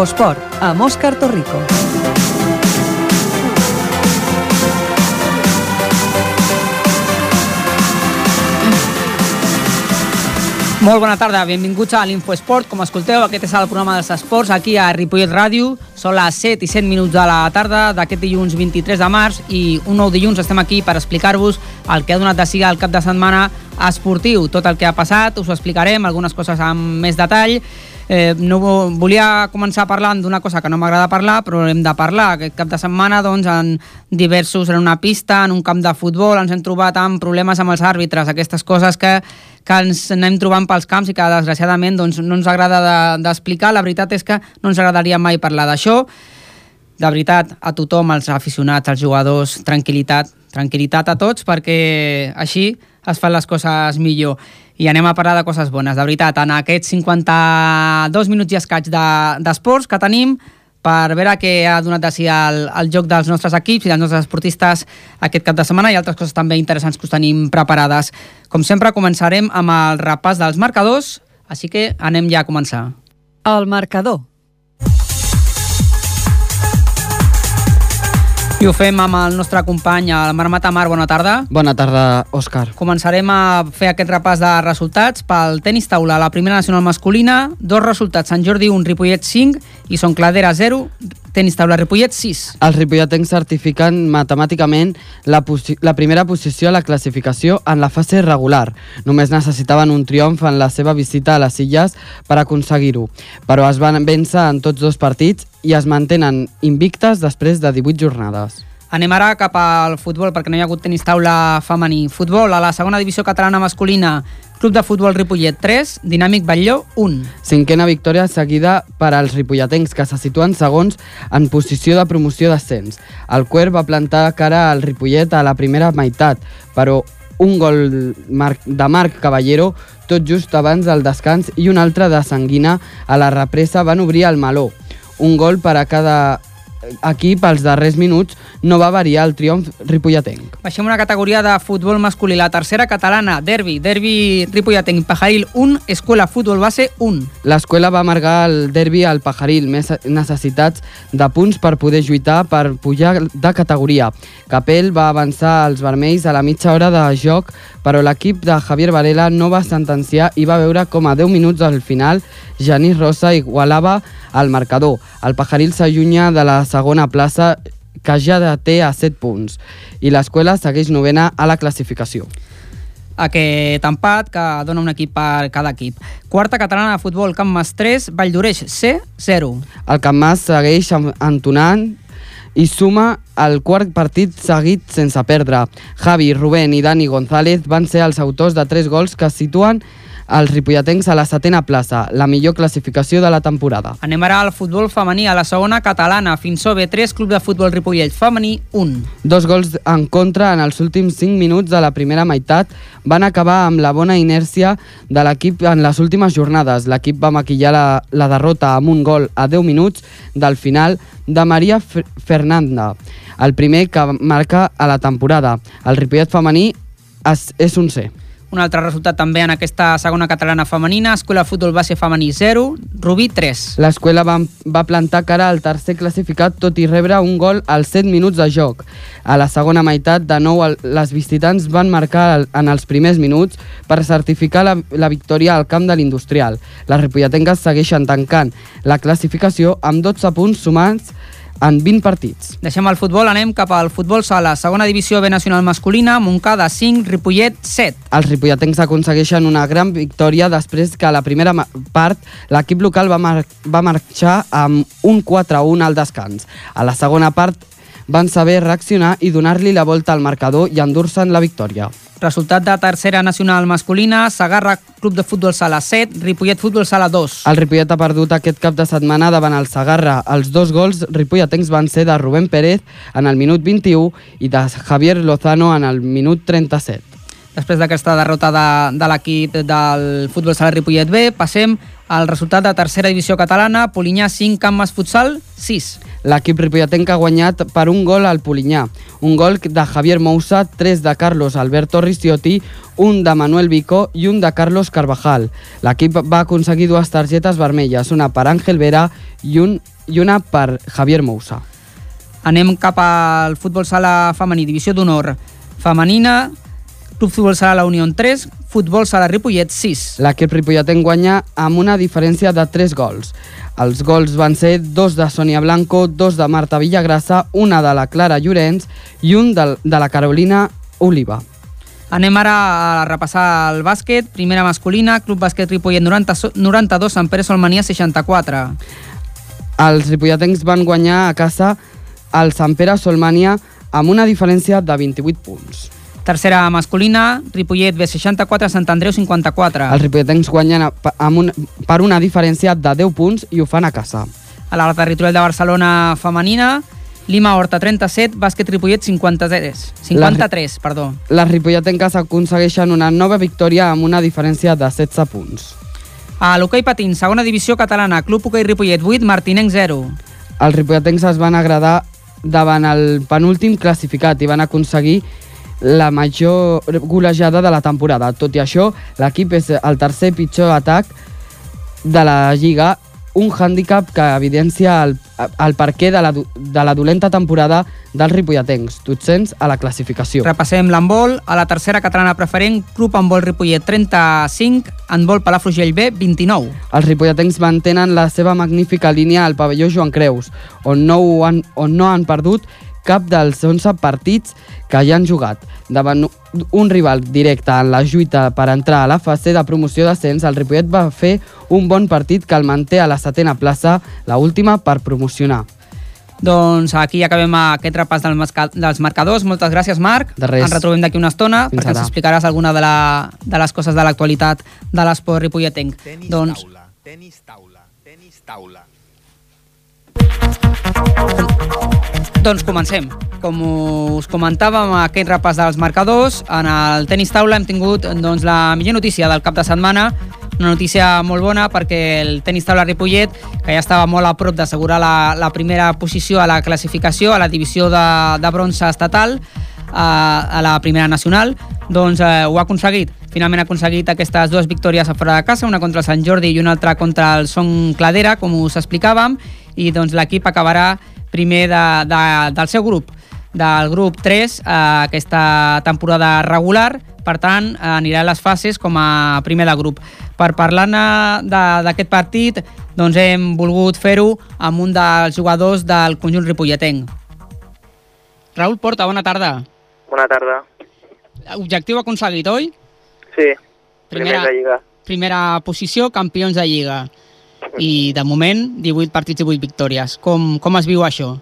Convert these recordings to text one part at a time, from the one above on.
Infosport, amb Òscar Torrico. Molt bona tarda, benvinguts a l'Infoesport. Com escolteu, aquest és el programa dels esports aquí a Ripollet Ràdio. Són les 7 i 7 minuts de la tarda d'aquest dilluns 23 de març i un nou dilluns estem aquí per explicar-vos el que ha donat de si al cap de setmana esportiu. Tot el que ha passat us ho explicarem, algunes coses amb més detall. Eh, no volia començar parlant d'una cosa que no m'agrada parlar, però hem de parlar. Aquest cap de setmana, doncs, en diversos, en una pista, en un camp de futbol, ens hem trobat amb problemes amb els àrbitres, aquestes coses que, que ens anem trobant pels camps i que, desgraciadament, doncs, no ens agrada d'explicar. De, la veritat és que no ens agradaria mai parlar d'això. De veritat, a tothom, als aficionats, als jugadors, tranquil·litat, tranquil·litat a tots, perquè així es fan les coses millor i anem a parlar de coses bones. De veritat, en aquests 52 minuts i escaig d'esports de, que tenim per veure què ha donat de si el, el joc dels nostres equips i dels nostres esportistes aquest cap de setmana i altres coses també interessants que us tenim preparades. Com sempre, començarem amb el repàs dels marcadors, així que anem ja a començar. El marcador. I ho fem amb el nostre company, el Marc Matamar. Bona tarda. Bona tarda, Òscar. Començarem a fer aquest repàs de resultats pel tenis taula. La primera nacional masculina, dos resultats. Sant Jordi 1, Ripollet 5 i Son Cladera 0, tenis taula Ripollet 6. Els ripolletens certifiquen matemàticament la, la primera posició a la classificació en la fase regular. Només necessitaven un triomf en la seva visita a les Illes per aconseguir-ho, però es van vèncer en tots dos partits i es mantenen invictes després de 18 jornades. Anem ara cap al futbol, perquè no hi ha hagut tenis taula femení. Futbol, a la segona divisió catalana masculina, Club de Futbol Ripollet 3, Dinàmic Batlló 1. Cinquena victòria seguida per als ripolletens, que se situen segons en posició de promoció d'ascens. El Cuer va plantar cara al Ripollet a la primera meitat, però un gol de Marc Caballero tot just abans del descans i un altre de Sanguina a la represa van obrir el meló un gol per a cada equip als darrers minuts no va variar el triomf ripolletenc. Baixem una categoria de futbol masculí. La tercera catalana, derbi. Derbi ripolletenc. Pajaril 1, Escuela Futbol Base 1. L'escola va amargar el derbi al Pajaril, més necessitats de punts per poder lluitar per pujar de categoria. Capell va avançar als vermells a la mitja hora de joc, però l'equip de Javier Varela no va sentenciar i va veure com a 10 minuts al final Genís Rosa igualava el marcador. El Pajaril s'allunya de la segona plaça que ja té a 7 punts i l'escola segueix novena a la classificació aquest empat que dona un equip per cada equip. Quarta catalana de futbol, Camp Mas 3, Valldoreix C, 0. El Camp Mas segueix entonant i suma el quart partit seguit sense perdre. Javi, Rubén i Dani González van ser els autors de tres gols que situen els ripolletens a la setena plaça, la millor classificació de la temporada. Anem ara al futbol femení, a la segona catalana, Finsó B3, Club de Futbol Ripollet femení 1. Dos gols en contra en els últims 5 minuts de la primera meitat van acabar amb la bona inèrcia de l'equip en les últimes jornades. L'equip va maquillar la, la derrota amb un gol a 10 minuts del final de Maria F Fernanda, el primer que marca a la temporada. El Ripollet femení és, és un C. Un altre resultat també en aquesta segona catalana femenina, Escola Futbol Base Femení 0, Rubí 3. L'escola va, va plantar cara al tercer classificat tot i rebre un gol als 7 minuts de joc. A la segona meitat, de nou, les visitants van marcar en els primers minuts per certificar la, la victòria al camp de l'Industrial. Les ripolletenques segueixen tancant la classificació amb 12 punts sumats en 20 partits. Deixem el futbol, anem cap al futbol sala. Segona divisió B nacional masculina, Montcada 5, Ripollet 7. Els ripolletens aconsegueixen una gran victòria després que a la primera part l'equip local va, mar va marxar amb un 4-1 al descans. A la segona part van saber reaccionar i donar-li la volta al marcador i endur-se'n la victòria. Resultat de tercera nacional masculina, Sagarra Club de Futbol Sala 7, Ripollet Futbol Sala 2. El Ripollet ha perdut aquest cap de setmana davant el Sagarra. Els dos gols ripolletens van ser de Rubén Pérez en el minut 21 i de Javier Lozano en el minut 37. després d'aquesta derrota de, de l'equip del futbol sala Ripollet B. Passem al resultat de tercera divisió catalana, Polinyà 5, Camp Futsal 6. L'equip ripolletenc ha guanyat per un gol al Polinyà. Un gol de Javier Moussa, tres de Carlos Alberto Ristioti, un de Manuel Vico i un de Carlos Carvajal. L'equip va aconseguir dues targetes vermelles, una per Àngel Vera i, un, i una per Javier Moussa. Anem cap al futbol sala femení, divisió d'honor femenina, Club Futbol Sala La Unió 3, Futbol Sala Ripollet 6. L'equip ripolletenc guanya amb una diferència de 3 gols. Els gols van ser dos de Sònia Blanco, dos de Marta Villagrassa, una de la Clara Llorenç i un de, de la Carolina Oliva. Anem ara a repassar el bàsquet. Primera masculina, Club Bàsquet Ripollet 90, 92, Sant Pere Solmania 64. Els ripolletens van guanyar a casa el Sant Pere Solmania amb una diferència de 28 punts. Tercera masculina, Ripollet B64, Sant Andreu 54. Els ripolletens guanyen amb un, per una diferència de 10 punts i ho fan a casa. A la territorial de Barcelona femenina, Lima Horta 37, Bàsquet Ripollet 53. 53, les, perdó. Les ripolletenques aconsegueixen una nova victòria amb una diferència de 16 punts. A l'hoquei patins, segona divisió catalana, Club Hoquei Ripollet 8, Martinenc 0. Els ripolletens es van agradar davant el penúltim classificat i van aconseguir la major golejada de la temporada. Tot i això, l'equip és el tercer pitjor atac de la Lliga, un hàndicap que evidencia el, el perquè de la, de la dolenta temporada dels ripolletens, dotzents a la classificació. Repassem l'handbol. A la tercera catalana preferent, Club Handbol Ripollet 35, Handbol Palafrugell B 29. Els ripolletens mantenen la seva magnífica línia al pavelló Joan Creus, on no, han, on no han perdut cap dels 11 partits que hi han jugat. Davant un rival directe en la lluita per entrar a la fase de promoció d'ascens, el Ripollet va fer un bon partit que el manté a la setena plaça, la última per promocionar. Doncs aquí acabem aquest repàs del dels marcadors. Moltes gràcies, Marc. De res. Ens retrobem d'aquí una estona Fins perquè ara. ens explicaràs alguna de, la, de les coses de l'actualitat de l'esport ripolletenc. Tenis doncs, taula, tenis taula, tenis taula. Doncs comencem. Com us comentàvem, aquest repàs dels marcadors, en el tenis taula hem tingut doncs, la millor notícia del cap de setmana, una notícia molt bona perquè el tenis taula Ripollet, que ja estava molt a prop d'assegurar la, la primera posició a la classificació, a la divisió de, de bronze estatal, a, a la primera nacional, doncs eh, ho ha aconseguit. Finalment ha aconseguit aquestes dues victòries a fora de casa, una contra el Sant Jordi i una altra contra el Son Cladera, com us explicàvem, i doncs l'equip acabarà primer de, de, del seu grup, del grup 3, eh, aquesta temporada regular, per tant, anirà a les fases com a primer de grup. Per parlar-ne de- d'aquest partit, doncs hem volgut fer-ho amb un dels jugadors del conjunt ripolletenc. Raül Porta, bona tarda. Bona tarda. Objectiu aconseguit, oi? Sí, Primera- primera de Lliga. Primera posició, campions de Lliga. I, de moment, 18 partits i 8 victòries. Com, com es viu això?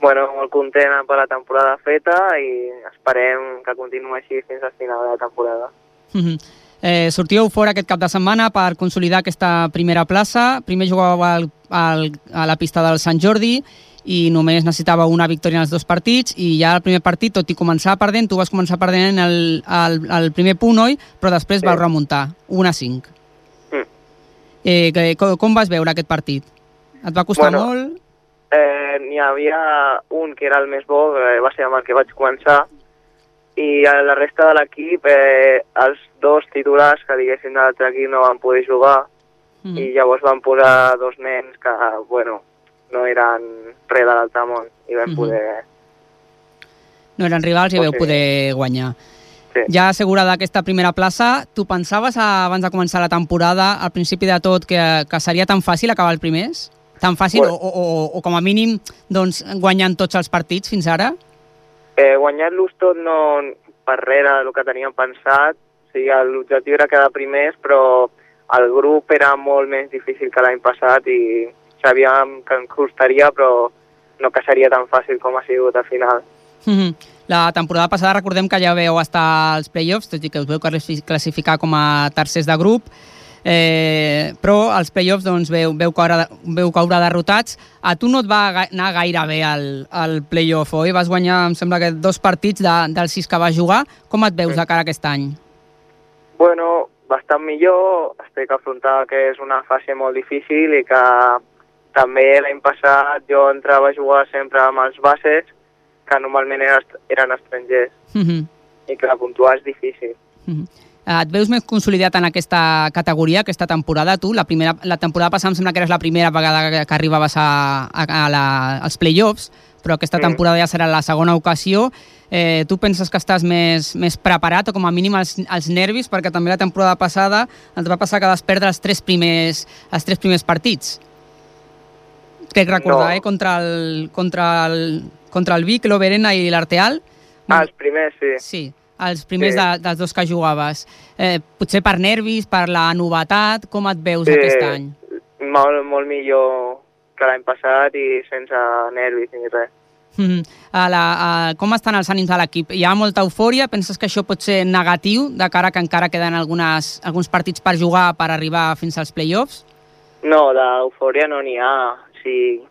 Bueno, molt content per la temporada feta i esperem que continuï així fins al final de la temporada. Mhm. Eh, sortíeu fora aquest cap de setmana per consolidar aquesta primera plaça. Primer jugàveu al, al, a la pista del Sant Jordi i només necessitava una victòria en els dos partits i ja el primer partit, tot i començar perdent, tu vas començar perdent el, el, el primer punt, oi? Però després Sí. vau remuntar, 1 a 5. Mm. Eh, com, com vas veure aquest partit? Et va costar Bueno, molt? Eh, N'hi havia un que era el més bo, que va ser amb el que vaig començar, i a la resta de l'equip, eh, els dos titulars que diguéssim de l'altre equip no van poder jugar, Mm. i llavors van posar dos nens que, bueno, no eren res de l'altre món, i vam Mhm. poder... No eren rivals i vau poder guanyar. Sí. Ja assegurada aquesta primera plaça, tu pensaves ah, abans de començar la temporada, al principi de tot, que, que seria tan fàcil acabar el primers? Tan fàcil, Bueno. o, o, o, o com a mínim doncs, guanyant tots els partits fins ara? Eh, Guanyar-los tot no per res del que teníem pensat, o sigui, l'objectiu era quedar primers, però el grup era molt més difícil que l'any passat i sabíem que ens costaria, però no que seria tan fàcil com ha sigut al final. Mhm. La temporada passada recordem que ja veu estar als playoffs, tot i que us veu classi- classificar com a tercers de grup. eh, però els play-offs doncs, veu, veu, caure, veu caure derrotats. A tu no et va anar gaire bé el, el play-off, oi? Vas guanyar, em sembla que dos partits de, dels sis que vas jugar. Com et veus de cara a aquest any? Bueno, bastant millor, estic afrontant que és una fase molt difícil i que també l'any passat jo entrava a jugar sempre amb els bases, que normalment eren, eren estrangers, Mhm. i que puntuar és difícil. Mhm. Eh, Et veus més consolidat en aquesta categoria, aquesta temporada, tu? La, primera, la temporada passada em sembla que eres la primera vegada que, que arribaves a, a, a la, als play-offs, però aquesta Mm. temporada ja serà la segona ocasió. Eh, tu penses que estàs més, més preparat o com a mínim els, els nervis? Perquè també la temporada passada et va passar que vas perdre els tres primers, els tres primers partits. Crec recordar, No. eh? Contra el, contra el, contra el Vic, l'Oberena i l'Arteal. Ah, els primers, sí. Sí, els primers Sí. de, dels dos que jugaves. Eh, potser per nervis, per la novetat, com et veus Sí. aquest any? Molt, molt millor que l'any passat i sense nervis ni res. Mhm. A la, a, com estan els ànims de l'equip? Hi ha molta eufòria? Penses que això pot ser negatiu de cara que encara queden algunes, alguns partits per jugar per arribar fins als play-offs? No, d'eufòria no n'hi ha. O sigui,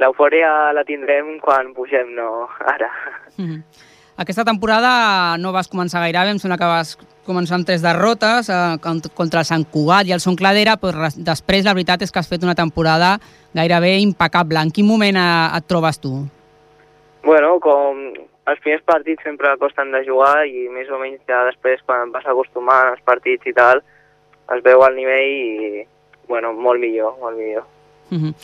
l'eufòria la tindrem quan pugem, no ara. Mhm. Aquesta temporada no vas començar gaire bé, em sembla que vas començar amb tres derrotes eh, cont- contra el Sant Cugat i el Son Cladera, però després la veritat és que has fet una temporada gairebé impecable. En quin moment eh, et trobes tu? Bueno, com els primers partits sempre costen de jugar i més o menys ja després quan vas acostumant als partits i tal es veu el nivell i bueno, molt millor, molt millor. Mhm.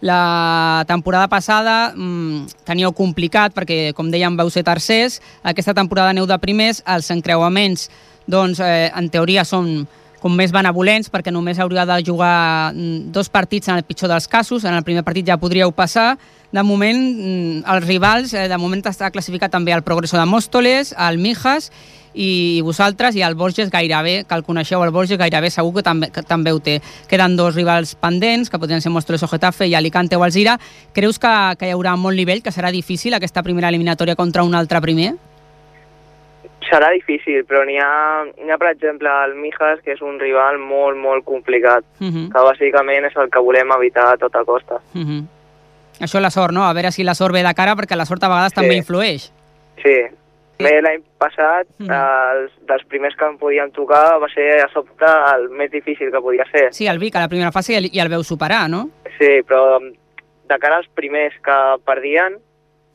La temporada passada mm, teníeu complicat perquè, com dèiem, vau ser tercers. Aquesta temporada aneu de primers. Els encreuaments, doncs, eh, en teoria són com més benevolents perquè només hauria de jugar mm, dos partits en el pitjor dels casos. En el primer partit ja podríeu passar. De moment, mm, els rivals, eh, de moment està classificat també el Progreso de Mòstoles, el Mijas i vosaltres i el Borges gairebé, que el coneixeu, el Borges gairebé segur que també, que també ho té. Queden dos rivals pendents, que podrien ser Mòstoles o Getafe i Alicante o Alzira. Creus que, que hi haurà molt nivell, que serà difícil aquesta primera eliminatòria contra un altre primer? Serà difícil, però n'hi ha, ha, per exemple, el Mijas, que és un rival molt, molt complicat, Uh -huh. que bàsicament és el que volem evitar a tota costa. Uh -huh. Això la sort, no? A veure si la sort ve de cara, perquè la sort a vegades Sí. també influeix. Sí. Bé, l'any passat, Mhm. els, dels primers que em podien tocar, va ser a sobte el més difícil que podia ser. Sí, el Vic a la primera fase ja, el- el veu superar, no? Sí, però de cara als primers que perdien,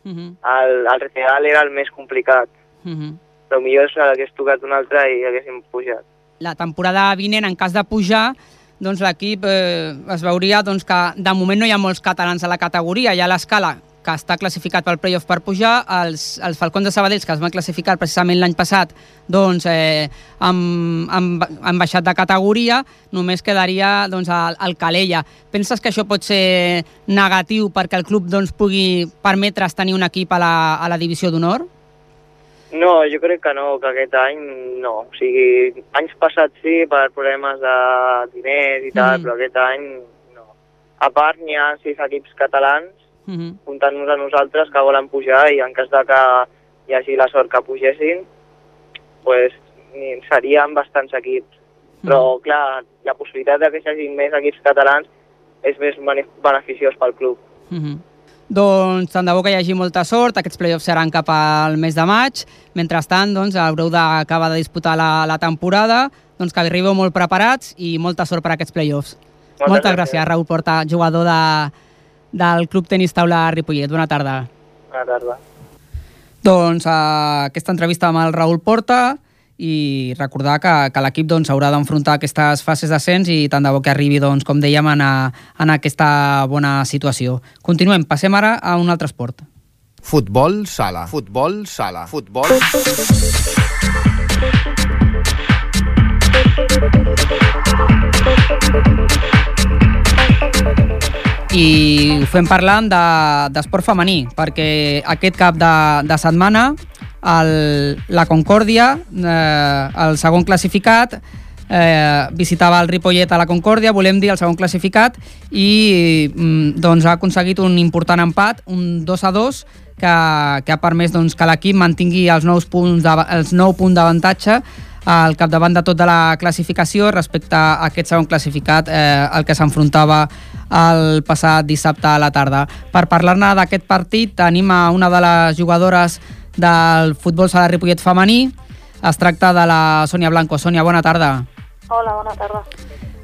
Uh -huh. el, el Real era el més complicat. Uh -huh. Però millor si hagués tocat un altre i haguéssim pujat. la temporada vinent, en cas de pujar, doncs l'equip eh, es veuria doncs, que de moment no hi ha molts catalans a la categoria. Hi ha l'escala que està classificat pel playoff per pujar, els, els Falcons de Sabadell, que es van classificar precisament l'any passat, doncs eh, han, han, han baixat de categoria, només quedaria doncs, el, el Calella. Penses que això pot ser negatiu perquè el club doncs, pugui permetre's tenir un equip a la, a la divisió d'honor? No, jo crec que no, que aquest any no. O sigui, anys passats sí, per problemes de diners i tal, Mhm. però aquest any no. A part, n'hi ha sis equips catalans, Uh -huh. comptant-nos a nosaltres, que volen pujar i en cas de que hi hagi la sort que pugessin, pues, serien bastants equips. Però, clar, la possibilitat de que hi hagi més equips catalans és més bene- beneficiós pel club. Uh -huh. Doncs tant de bo que hi hagi molta sort, aquests play-offs seran cap al mes de maig, mentrestant doncs, haureu d'acabar de disputar la, la temporada, doncs que arribeu molt preparats i molta sort per a aquests play-offs. Moltes Moltes gràcies. gràcies, Raül Porta, jugador de, del Club Tenis Taula Ripollet. Bona tarda. Bona tarda. Doncs uh, aquesta entrevista amb el Raül Porta i recordar que, que l'equip doncs, haurà d'enfrontar aquestes fases d'ascens i tant de bo que arribi, doncs, com dèiem, en, a, en aquesta bona situació. Continuem, passem ara a un altre esport. Futbol sala. Futbol sala. Futbol... i ho fem parlant de- d'esport femení, perquè aquest cap de, de setmana el, la Concòrdia, eh, el segon classificat, eh, visitava el Ripollet a la Concòrdia, volem dir el segon classificat, i mm, doncs, ha aconseguit un important empat, un 2 a 2, que, que ha permès doncs, que l'equip mantingui els, nous punts de, els 9 punts d'avantatge al capdavant de tota la classificació respecte a aquest segon classificat, eh, el que s'enfrontava el passat dissabte a la tarda. Per parlar-ne d'aquest partit tenim a una de les jugadores del futbol sala Ripollet femení. Es tracta de la Sònia Blanco. Sònia, bona tarda. Hola, bona tarda.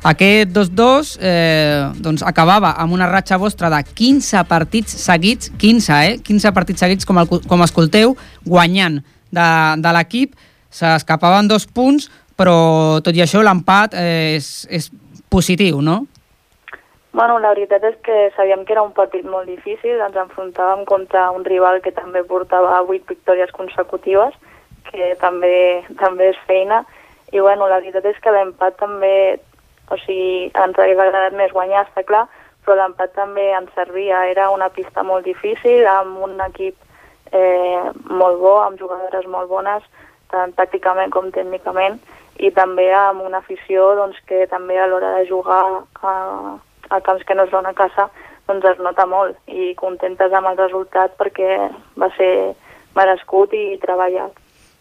Aquest 2-2 eh, doncs acabava amb una ratxa vostra de 15 partits seguits, 15, eh? 15 partits seguits, com, el, com escolteu, guanyant de, de l'equip. S'escapaven dos punts, però tot i això l'empat eh, és, és positiu, no? Bueno, la veritat és que sabíem que era un partit molt difícil, ens enfrontàvem contra un rival que també portava 8 victòries consecutives, que també també és feina, i bueno, la veritat és que l'empat també o sigui, ens hauria agradat més guanyar, està clar, però l'empat també ens servia. Era una pista molt difícil, amb un equip eh, molt bo, amb jugadores molt bones, tant tàcticament com tècnicament, i també amb una afició doncs, que també a l'hora de jugar a, a camps que no són a casa doncs es nota molt i contentes amb el resultat perquè va ser merescut i treballat.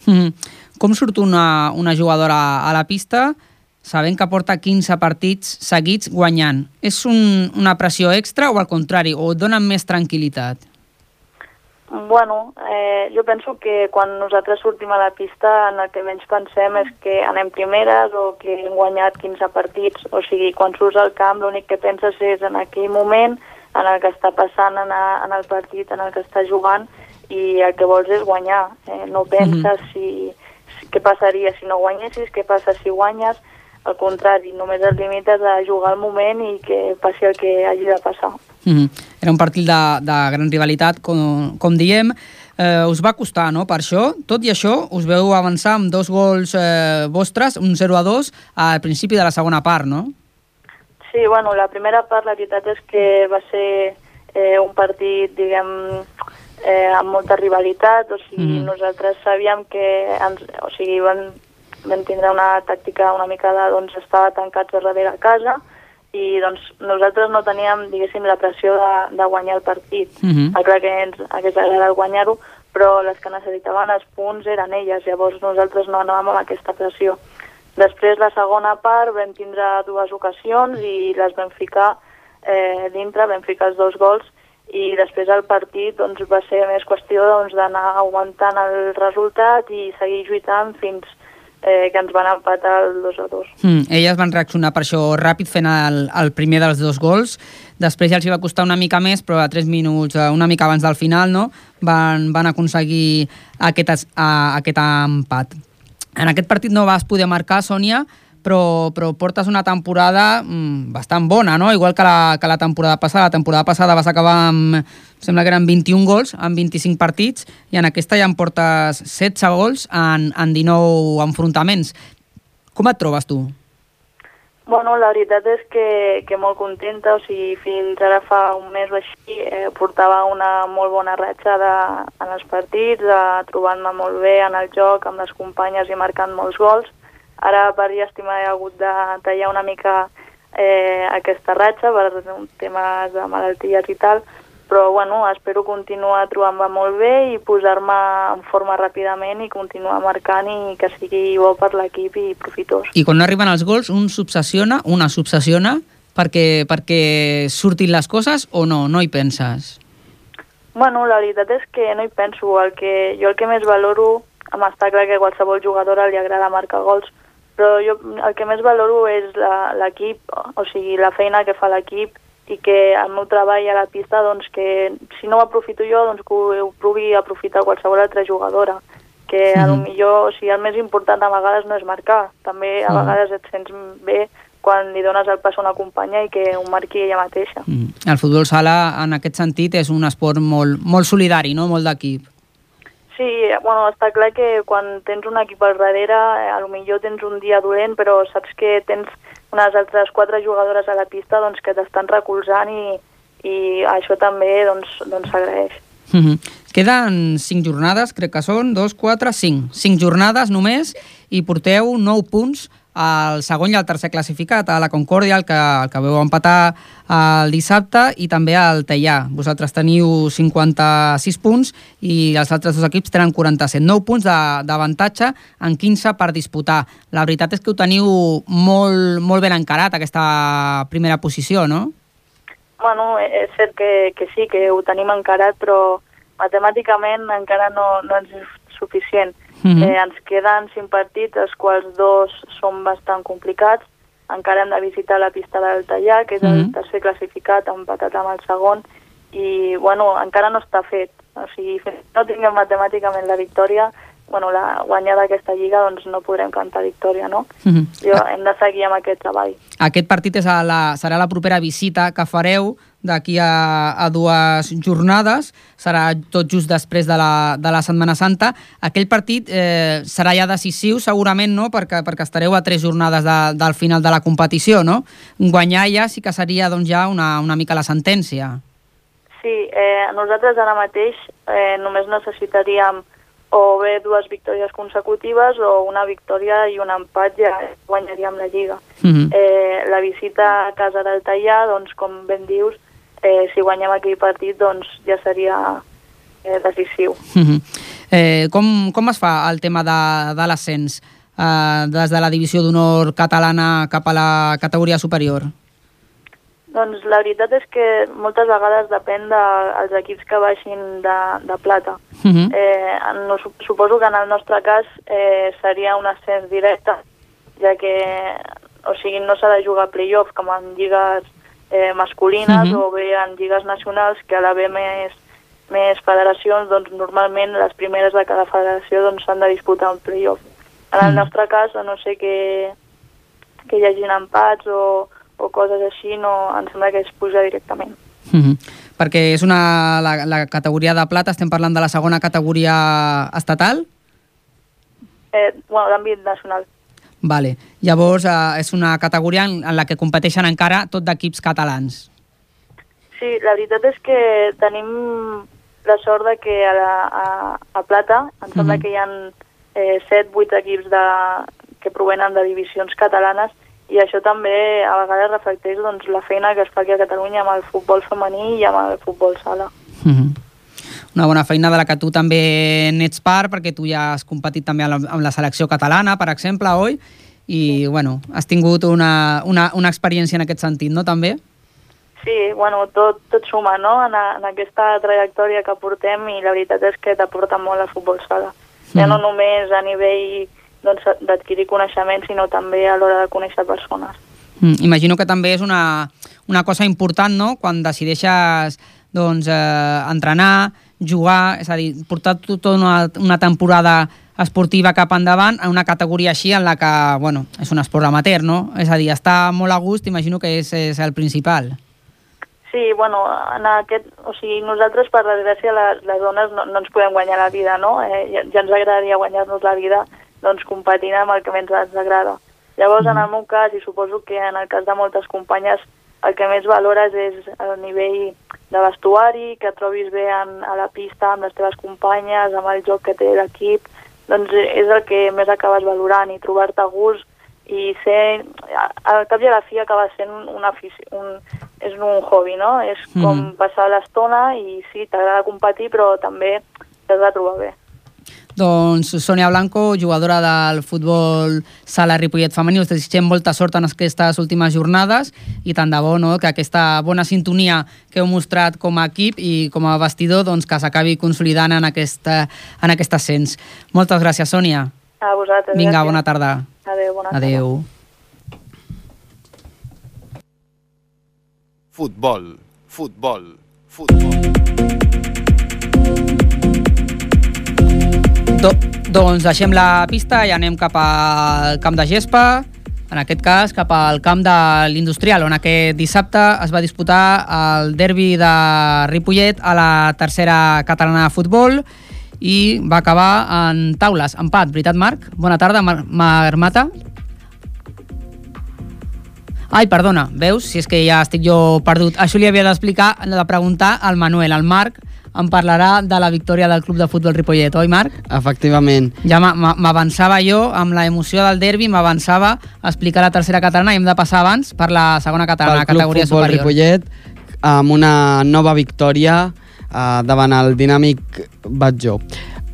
Mm -hmm. Com surt una, una jugadora a la pista sabent que porta 15 partits seguits guanyant. És un, una pressió extra o al contrari, o et donen més tranquil·litat? Bueno, eh, jo penso que quan nosaltres sortim a la pista en el que menys pensem és que anem primeres o que hem guanyat 15 partits. O sigui, quan surts al camp l'únic que penses és en aquell moment, en el que està passant en, a, en el partit, en el que està jugant, i el que vols és guanyar. Eh, no penses mm -hmm. si, si què passaria si no guanyessis, què passa si guanyes, al contrari, només el limites a jugar al moment i que passi el que hagi de passar. Mm -hmm. Era un partit de, de gran rivalitat, com, com diem. Eh, us va costar, no?, per això. Tot i això, us veu avançar amb dos gols eh, vostres, un 0 a 2, al principi de la segona part, no? Sí, bueno, la primera part, la veritat és que va ser eh, un partit, diguem, eh, amb molta rivalitat, o sigui, mm. nosaltres sabíem que, ens, o sigui, van vam tindre una tàctica una mica de doncs, estar tancats darrere a casa i doncs nosaltres no teníem, diguéssim, la pressió de, de guanyar el partit. Uh Mhm. -huh. Clar que ens hagués agradat guanyar-ho, però les que necessitaven els punts eren elles, llavors nosaltres no anàvem amb aquesta pressió. Després, la segona part, vam tindre dues ocasions i les vam ficar eh, dintre, vam ficar els dos gols i després el partit doncs, va ser més qüestió doncs, d'anar doncs, augmentant el resultat i seguir lluitant fins eh, que ens van empatar el 2 a 2. Mm, elles van reaccionar per això ràpid fent el, el primer dels dos gols. Després ja els hi va costar una mica més, però a 3 minuts, eh, una mica abans del final, no? van, van aconseguir aquest, es- a, aquest empat. En aquest partit no vas poder marcar, Sònia, però, però portes una temporada mm, bastant bona, no? Igual que la, que la temporada passada. La temporada passada vas acabar amb, em sembla que eren 21 gols en 25 partits, i en aquesta ja en portes 16 gols en, en 19 enfrontaments. Com et trobes tu? Bueno, la veritat és que, que molt contenta, o sigui, fins ara fa un mes o així eh, portava una molt bona ratxa de, en els partits, de, trobant-me molt bé en el joc, amb les companyes i marcant molts gols. Ara, per llàstima, he hagut de tallar una mica eh, aquesta ratxa per temes de malalties i tal, però bueno, espero continuar trobant-me molt bé i posar-me en forma ràpidament i continuar marcant i que sigui bo per l'equip i profitós. I quan no arriben els gols, un s'obsessiona, una s'obsessiona perquè, perquè surtin les coses o no? No hi penses? Bueno, la veritat és que no hi penso. El que, jo el que més valoro, em està clar que a qualsevol jugadora li agrada marcar gols, però jo el que més valoro és la- l'equip, o sigui, la feina que fa l'equip i que el meu treball a la pista, doncs que si no ho aprofito jo, doncs que ho, ho pugui aprofitar qualsevol altra jugadora. Que a lo Mhm. millor, o sigui, el més important a vegades no és marcar, també a Mhm. vegades et sents bé quan li dones el pas a una companya i que ho marqui ella mateixa. Mm. El futbol sala, en aquest sentit, és un esport molt, molt solidari, no? molt d'equip. Sí, bueno, està clar que quan tens un equip al darrere, eh, a lo millor tens un dia dolent, però saps que tens unes altres quatre jugadores a la pista doncs, que t'estan recolzant i, i això també doncs, doncs s'agraeix. Mm -hmm. Queden 5 jornades, crec que són, 2, 4, 5. 5 jornades només i porteu 9 punts el segon i el tercer classificat, a la Concòrdia, el que, el que veu empatar el dissabte, i també el Teià. Vosaltres teniu 56 punts i els altres dos equips tenen 47. 9 punts d'avantatge en 15 per disputar. La veritat és que ho teniu molt, molt ben encarat, aquesta primera posició, no? Bueno, és cert que, que sí, que ho tenim encarat, però matemàticament encara no, no ens és suficient. Mm -hmm. eh, ens queden cinc partits, els quals dos són bastant complicats. Encara hem de visitar la pista del Tallà, que és mm -hmm. el mhm. tercer classificat, empatat amb el segon, i bueno, encara no està fet. O sigui, fins no tinguem matemàticament la victòria, bueno, la guanyada d'aquesta lliga, doncs no podrem cantar victòria, no? Mm -hmm. Jo, hem de seguir amb aquest treball. Aquest partit és a la, serà la propera visita que fareu d'aquí a, a dues jornades, serà tot just després de la, de la Setmana Santa. Aquell partit eh, serà ja decisiu, segurament, no?, perquè, perquè estareu a tres jornades de, del final de la competició, no? Guanyar ja sí que seria doncs, ja una, una mica la sentència. Sí, eh, nosaltres ara mateix eh, només necessitaríem o bé dues victòries consecutives o una victòria i un empat ja guanyaríem la Lliga. Mhm. -huh. eh, la visita a casa del Tallà, doncs, com ben dius, eh, si guanyem aquell partit doncs ja seria eh, decisiu. Uh -huh. eh, com, com es fa el tema de, de l'ascens eh, des de la divisió d'honor catalana cap a la categoria superior? Doncs la veritat és que moltes vegades depèn dels de, equips que baixin de, de plata. Uh -huh. eh, no, suposo que en el nostre cas eh, seria un ascens directe, ja que o sigui, no s'ha de jugar playoff com en lligues eh, masculines uh -huh. o bé en lligues nacionals que a l'haver més, més federacions, doncs normalment les primeres de cada federació doncs, s'han de disputar un playoff. En el uh -huh. nostre cas, a no sé que, que hi hagin empats o, o coses així, no, em sembla que es puja directament. Uh -huh. Perquè és una, la, la categoria de plata, estem parlant de la segona categoria estatal? Eh, bueno, d'àmbit nacional. Vale. Llavors, eh, és una categoria en, en la que competeixen encara tot d'equips catalans. Sí, la veritat és que tenim la sort de que a, la, a, a Plata em sembla mm -hmm. que hi ha eh, 7-8 equips de, que provenen de divisions catalanes i això també a vegades reflecteix doncs, la feina que es fa aquí a Catalunya amb el futbol femení i amb el futbol sala. Mm -hmm una bona feina de la que tu també n'ets part, perquè tu ja has competit també amb la, amb la selecció catalana, per exemple, oi? I, sí. bueno, has tingut una, una, una experiència en aquest sentit, no, també? Sí, bueno, tot, tot suma, no?, en, a, en aquesta trajectòria que portem i la veritat és que t'aporta molt el futbol sala. Mm. Ja no només a nivell doncs, d'adquirir coneixements, sinó també a l'hora de conèixer persones. Mm, imagino que també és una, una cosa important, no?, quan decideixes doncs, eh, entrenar, jugar, és a dir, portar tota una, una temporada esportiva cap endavant en una categoria així en la que, bueno, és un esport amateur, no? És a dir, està molt a gust, imagino que és, és el principal. Sí, bueno, en aquest, o sigui, nosaltres, per desgràcia, les, les dones no, no ens podem guanyar la vida, no? Eh, ja, ja ens agradaria guanyar-nos la vida doncs competint amb el que més ens agrada. Llavors, mm. en el meu cas, i suposo que en el cas de moltes companyes, el que més valores és el nivell de vestuari, que trobis bé en, a la pista amb les teves companyes, amb el joc que té l'equip, doncs és el que més acabes valorant i trobar-te a gust i ser, al cap i a la fi acaba sent una un, és un hobby, no? És com mm. passar l'estona i sí, t'agrada competir, però també t'has de trobar bé. Doncs Sònia Blanco, jugadora del futbol sala Ripollet femení, us desitgem molta sort en aquestes últimes jornades i tant de bo no, que aquesta bona sintonia que heu mostrat com a equip i com a vestidor doncs, que s'acabi consolidant en, aquesta, en aquest ascens. Moltes gràcies, Sònia. A vosaltres. Vinga, gràcies. bona tarda. Adéu, bona Adéu. tarda. Futbol, futbol, futbol. Do, doncs deixem la pista i anem cap al camp de gespa, en aquest cas cap al camp de l'Industrial, on aquest dissabte es va disputar el derbi de Ripollet a la tercera catalana de futbol i va acabar en taules, empat, veritat Marc? Bona tarda, Mar. Ai, perdona, veus? Si és que ja estic jo perdut. Això li havia d'explicar, de preguntar al Manuel, al Marc, em parlarà de la victòria del club de futbol Ripollet, oi Marc? Efectivament. Ja m'a- m'a- m'avançava jo, amb la emoció del derbi, m'avançava a explicar la tercera catalana i hem de passar abans per la segona catalana, pel Club categoria Futbol superior. Ripollet amb una nova victòria eh, davant el dinàmic Batjó.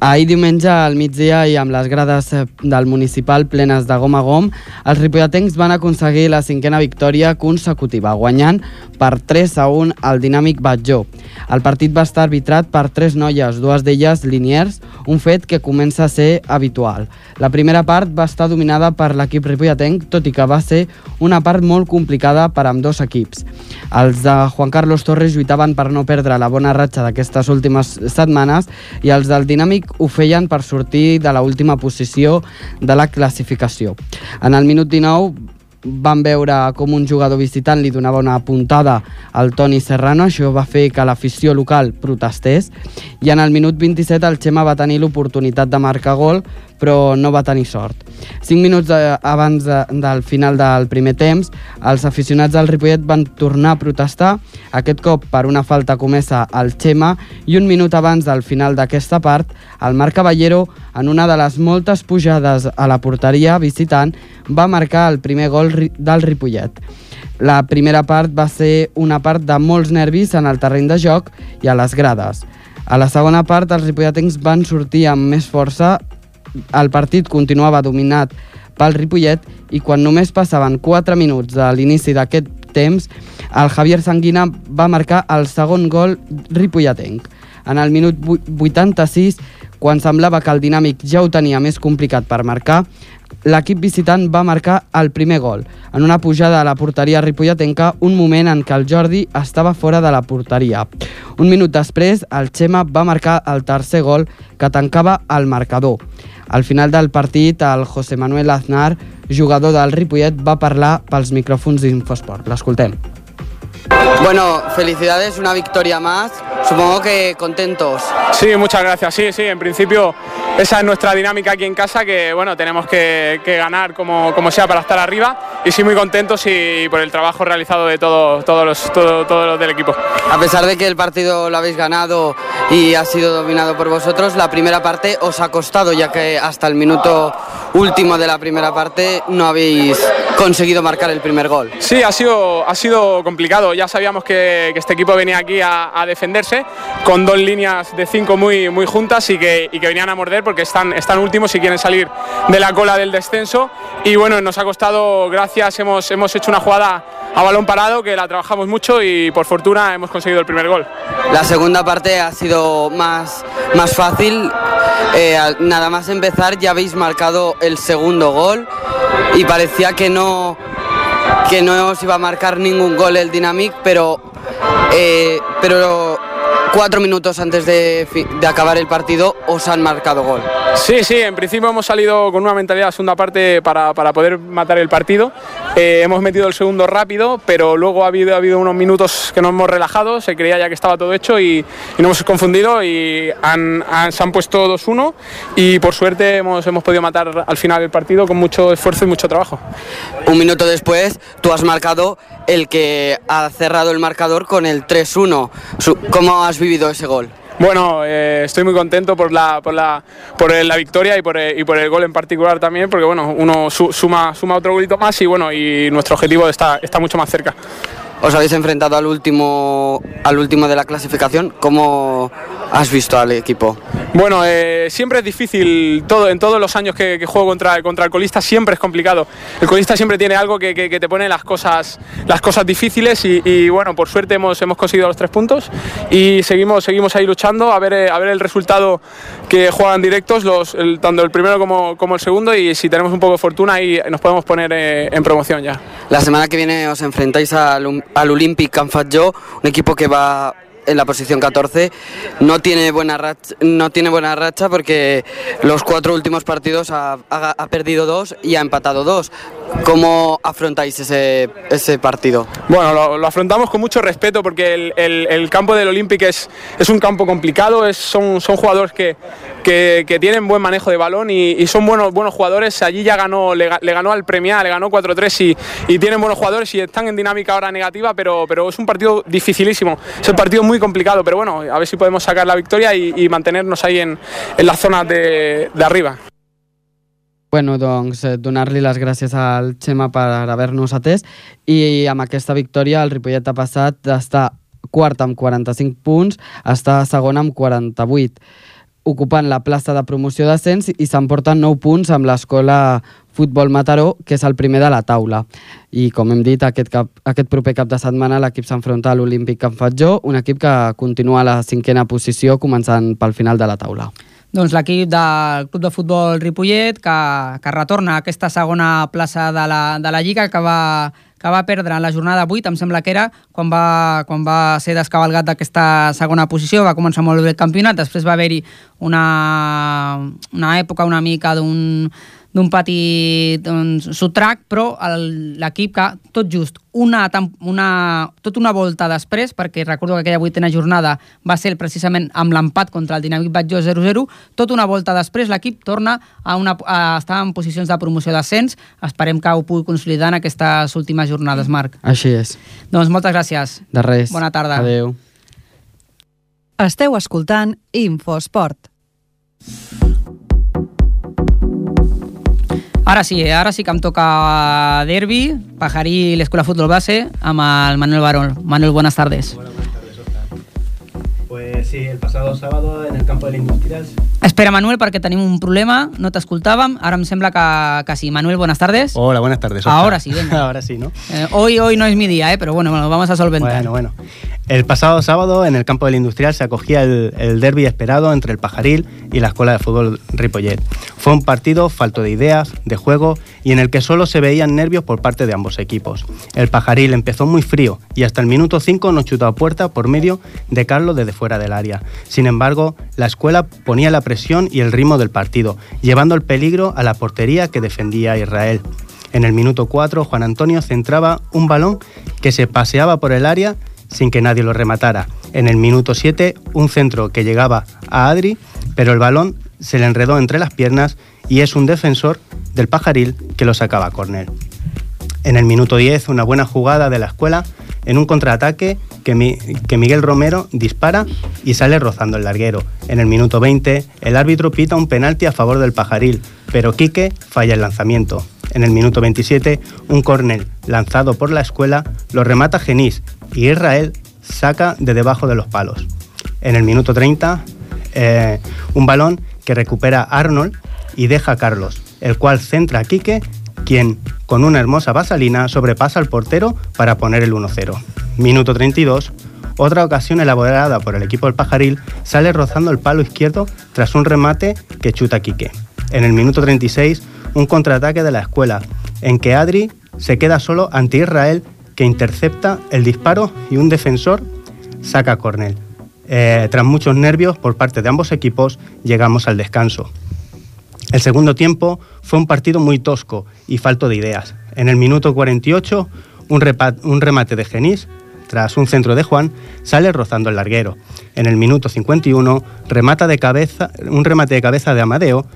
Ahir diumenge al migdia i amb les grades eh, del municipal plenes de gom a gom, els ripolletens van aconseguir la cinquena victòria consecutiva, guanyant per 3 a 1 al dinàmic Batjó. El partit va estar arbitrat per tres noies, dues d'elles liniers, un fet que comença a ser habitual. La primera part va estar dominada per l'equip ripolletenc, tot i que va ser una part molt complicada per amb dos equips. Els de Juan Carlos Torres lluitaven per no perdre la bona ratxa d'aquestes últimes setmanes i els del Dinàmic ho feien per sortir de la última posició de la classificació. En el minut 19 van veure com un jugador visitant li donava una puntada al Toni Serrano, això va fer que l'afició local protestés, i en el minut 27 el Xema va tenir l'oportunitat de marcar gol, però no va tenir sort. Cinc minuts abans de, del final del primer temps, els aficionats del Ripollet van tornar a protestar, aquest cop per una falta comesa al Xema, i un minut abans del final d'aquesta part, el Marc Caballero, en una de les moltes pujades a la porteria visitant, va marcar el primer gol del Ripollet. La primera part va ser una part de molts nervis en el terreny de joc i a les grades. A la segona part, els ripolletens van sortir amb més força el partit continuava dominat pel Ripollet i quan només passaven 4 minuts de l'inici d'aquest temps, el Javier Sanguina va marcar el segon gol ripolletenc. En el minut vu- 86, quan semblava que el dinàmic ja ho tenia més complicat per marcar, l'equip visitant va marcar el primer gol, en una pujada a la porteria ripolletenca, un moment en què el Jordi estava fora de la porteria. Un minut després, el Xema va marcar el tercer gol que tancava el marcador. Al final del partit, el José Manuel Aznar, jugador del Ripollet, va parlar pels micròfons d'Infosport. L'escoltem. Bueno, felicidades, una victoria más. Supongo que contentos. Sí, muchas gracias. Sí, sí, en principio esa es nuestra dinámica aquí en casa, que bueno, tenemos que, que ganar como, como sea para estar arriba y sí muy contentos y por el trabajo realizado de todo- todos los, todo- todos los del equipo. A pesar de que el partido lo habéis ganado y ha sido dominado por vosotros, la primera parte os ha costado, ya que hasta el minuto último de la primera parte no habéis conseguido marcar el primer gol. Sí, ha sido, ha sido complicado. Ya sabíamos que, que este equipo venía aquí a, a defenderse con dos líneas de cinco muy, muy juntas y que, y que venían a morder porque están, están últimos y quieren salir de la cola del descenso. Y bueno, nos ha costado, gracias, hemos, hemos hecho una jugada a balón parado que la trabajamos mucho y por fortuna hemos conseguido el primer gol. La segunda parte ha sido más, más fácil. Eh, nada más empezar ya habéis marcado el segundo gol y parecía que no, que no os iba a marcar ningún gol el Dynamic, pero, eh, pero cuatro minutos antes de, de acabar el partido os han marcado gol. Sí, sí, en principio hemos salido con una mentalidad de segunda parte para, para poder matar el partido. Eh, hemos metido el segundo rápido, pero luego ha habido, ha habido unos minutos que nos hemos relajado, se creía ya que estaba todo hecho y, y nos hemos confundido y han- han- se han puesto 2-1 y por suerte hemos, hemos podido matar al final el partido con mucho esfuerzo y mucho trabajo. Un minuto después tú has marcado el que ha cerrado el marcador con el 3-1. Su- ¿Cómo has vivido ese gol? Bueno, eh, estoy muy contento por la, por la, por la victoria y por, el, y por el gol en particular también, porque bueno, uno su- suma, suma otro golito más y bueno, y nuestro objetivo está, está mucho más cerca. Os habéis enfrentado al último, al último de la clasificación. ¿Cómo has visto al equipo? Bueno, eh, siempre es difícil, todo, en todos los años que, que juego contra, contra el colista siempre es complicado. El colista siempre tiene algo que, que- que te pone las cosas, las cosas difíciles y, y, bueno, por suerte hemos, hemos conseguido los tres puntos y seguimos, seguimos ahí luchando a ver, eh, a ver el resultado que juegan directos, los, el- tanto el primero como, como el segundo y si tenemos un poco de fortuna ahí nos podemos poner eh, en promoción ya. La semana que viene os enfrentáis al, al Olympic Can un equipo que va en la posición 14. No tiene buena racha, no tiene buena racha porque los cuatro últimos partidos ha, ha- ha perdido dos y ha empatado dos. ¿Cómo afrontáis ese, ese partido? Bueno, lo, lo afrontamos con mucho respeto porque el, el- el campo del Olympic es, es un campo complicado, es- son, son jugadores que, que- que tienen buen manejo de balón y, y son buenos, buenos jugadores. Allí ya ganó, le, le ganó al Premia, le ganó 4-3 y, y tienen buenos jugadores y están en dinámica ahora negativa, pero, pero es un partido dificilísimo, es un partido muy complicado, pero bueno, a ver si podemos sacar la victoria y, y mantenernos ahí en, en las zonas de, de arriba. Bueno, doncs eh, donar-li les gràcies al Xema per haver-nos atès i amb aquesta victòria el Ripollet ha passat d'estar quart amb 45 punts a estar segon amb 48 ocupant la plaça de promoció d'ascens i s'emporten 9 punts amb l'escola Futbol Mataró, que és el primer de la taula. I com hem dit, aquest, cap, aquest proper cap de setmana l'equip s'enfronta a l'Olímpic Can Fatjó, un equip que continua a la cinquena posició començant pel final de la taula. Doncs l'equip del Club de Futbol Ripollet, que, que retorna a aquesta segona plaça de la, de la Lliga, que va, que va perdre en la jornada 8, em sembla que era, quan va, quan va ser descabalgat d'aquesta segona posició, va començar molt bé el campionat, després va haver-hi una, una època una mica d'un d'un petit doncs, sotrac, però l'equip que tot just una, una, tot una volta després, perquè recordo que aquella vuitena jornada va ser precisament amb l'empat contra el Dinàmic Batlló 0-0, tot una volta després l'equip torna a, una, a estar en posicions de promoció d'ascens. Esperem que ho pugui consolidar en aquestes últimes jornades, Marc. Així és. Doncs moltes gràcies. De res. Bona tarda. Adéu. Esteu escoltant Infosport. Ara sí, eh, ara sí que em toca derbi, Pajarí l'Escola Futbol Base, amb el Manuel Barón. Manuel, buenas tardes. Pues sí, el pasado sábado en el campo del Industrial. Espera, Manuel, perquè tenim un problema, no t'escoltàvem, ara em sembla que, que sí. Manuel, buenas tardes. Hola, buenas tardes. Oscar. Ahora sí, venga. Ahora sí, ¿no? Eh, hoy, hoy no es mi día, eh, pero bueno, bueno, vamos a solventar. Bueno, bueno. El pasado sábado en el campo del Industrial se acogía el, el derby esperado entre el Pajaril y la Escuela de Fútbol Ripollet. Fue un partido falto de ideas, de juego y en el que solo se veían nervios por parte de ambos equipos. El Pajaril empezó muy frío y hasta el minuto 5 no chutó a puerta por medio de Carlos desde fuera del área. Sin embargo, la escuela ponía la presión y el ritmo del partido, llevando el peligro a la portería que defendía Israel. En el minuto 4, Juan Antonio centraba un balón que se paseaba por el área sin que nadie lo rematara. En el minuto 7, un centro que llegaba a Adri, pero el balón se le enredó entre las piernas y es un defensor del pajaril que lo sacaba a córner. En el minuto 10, una buena jugada de la escuela en un contraataque que, Mi- que Miguel Romero dispara y sale rozando el larguero. En el minuto 20, el árbitro pita un penalti a favor del pajaril, pero Quique falla el lanzamiento. En el minuto 27, un córner lanzado por la escuela lo remata Genís y Israel saca de debajo de los palos. En el minuto 30, eh, un balón que recupera Arnold y deja a Carlos, el cual centra a Quique, quien con una hermosa vasalina sobrepasa al portero para poner el 1-0. Minuto 32, otra ocasión elaborada por el equipo del Pajaril sale rozando el palo izquierdo tras un remate que chuta Quique. En el minuto 36, un contraataque de la escuela, en que Adri se queda solo ante Israel, que intercepta el disparo y un defensor saca córner. Eh, tras muchos nervios por parte de ambos equipos, llegamos al descanso. El segundo tiempo fue un partido muy tosco y falto de ideas. En el minuto 48, un, remate de Genís, tras un centro de Juan, sale rozando el larguero. En el minuto 51, remata de cabeza, un remate de cabeza de Amadeo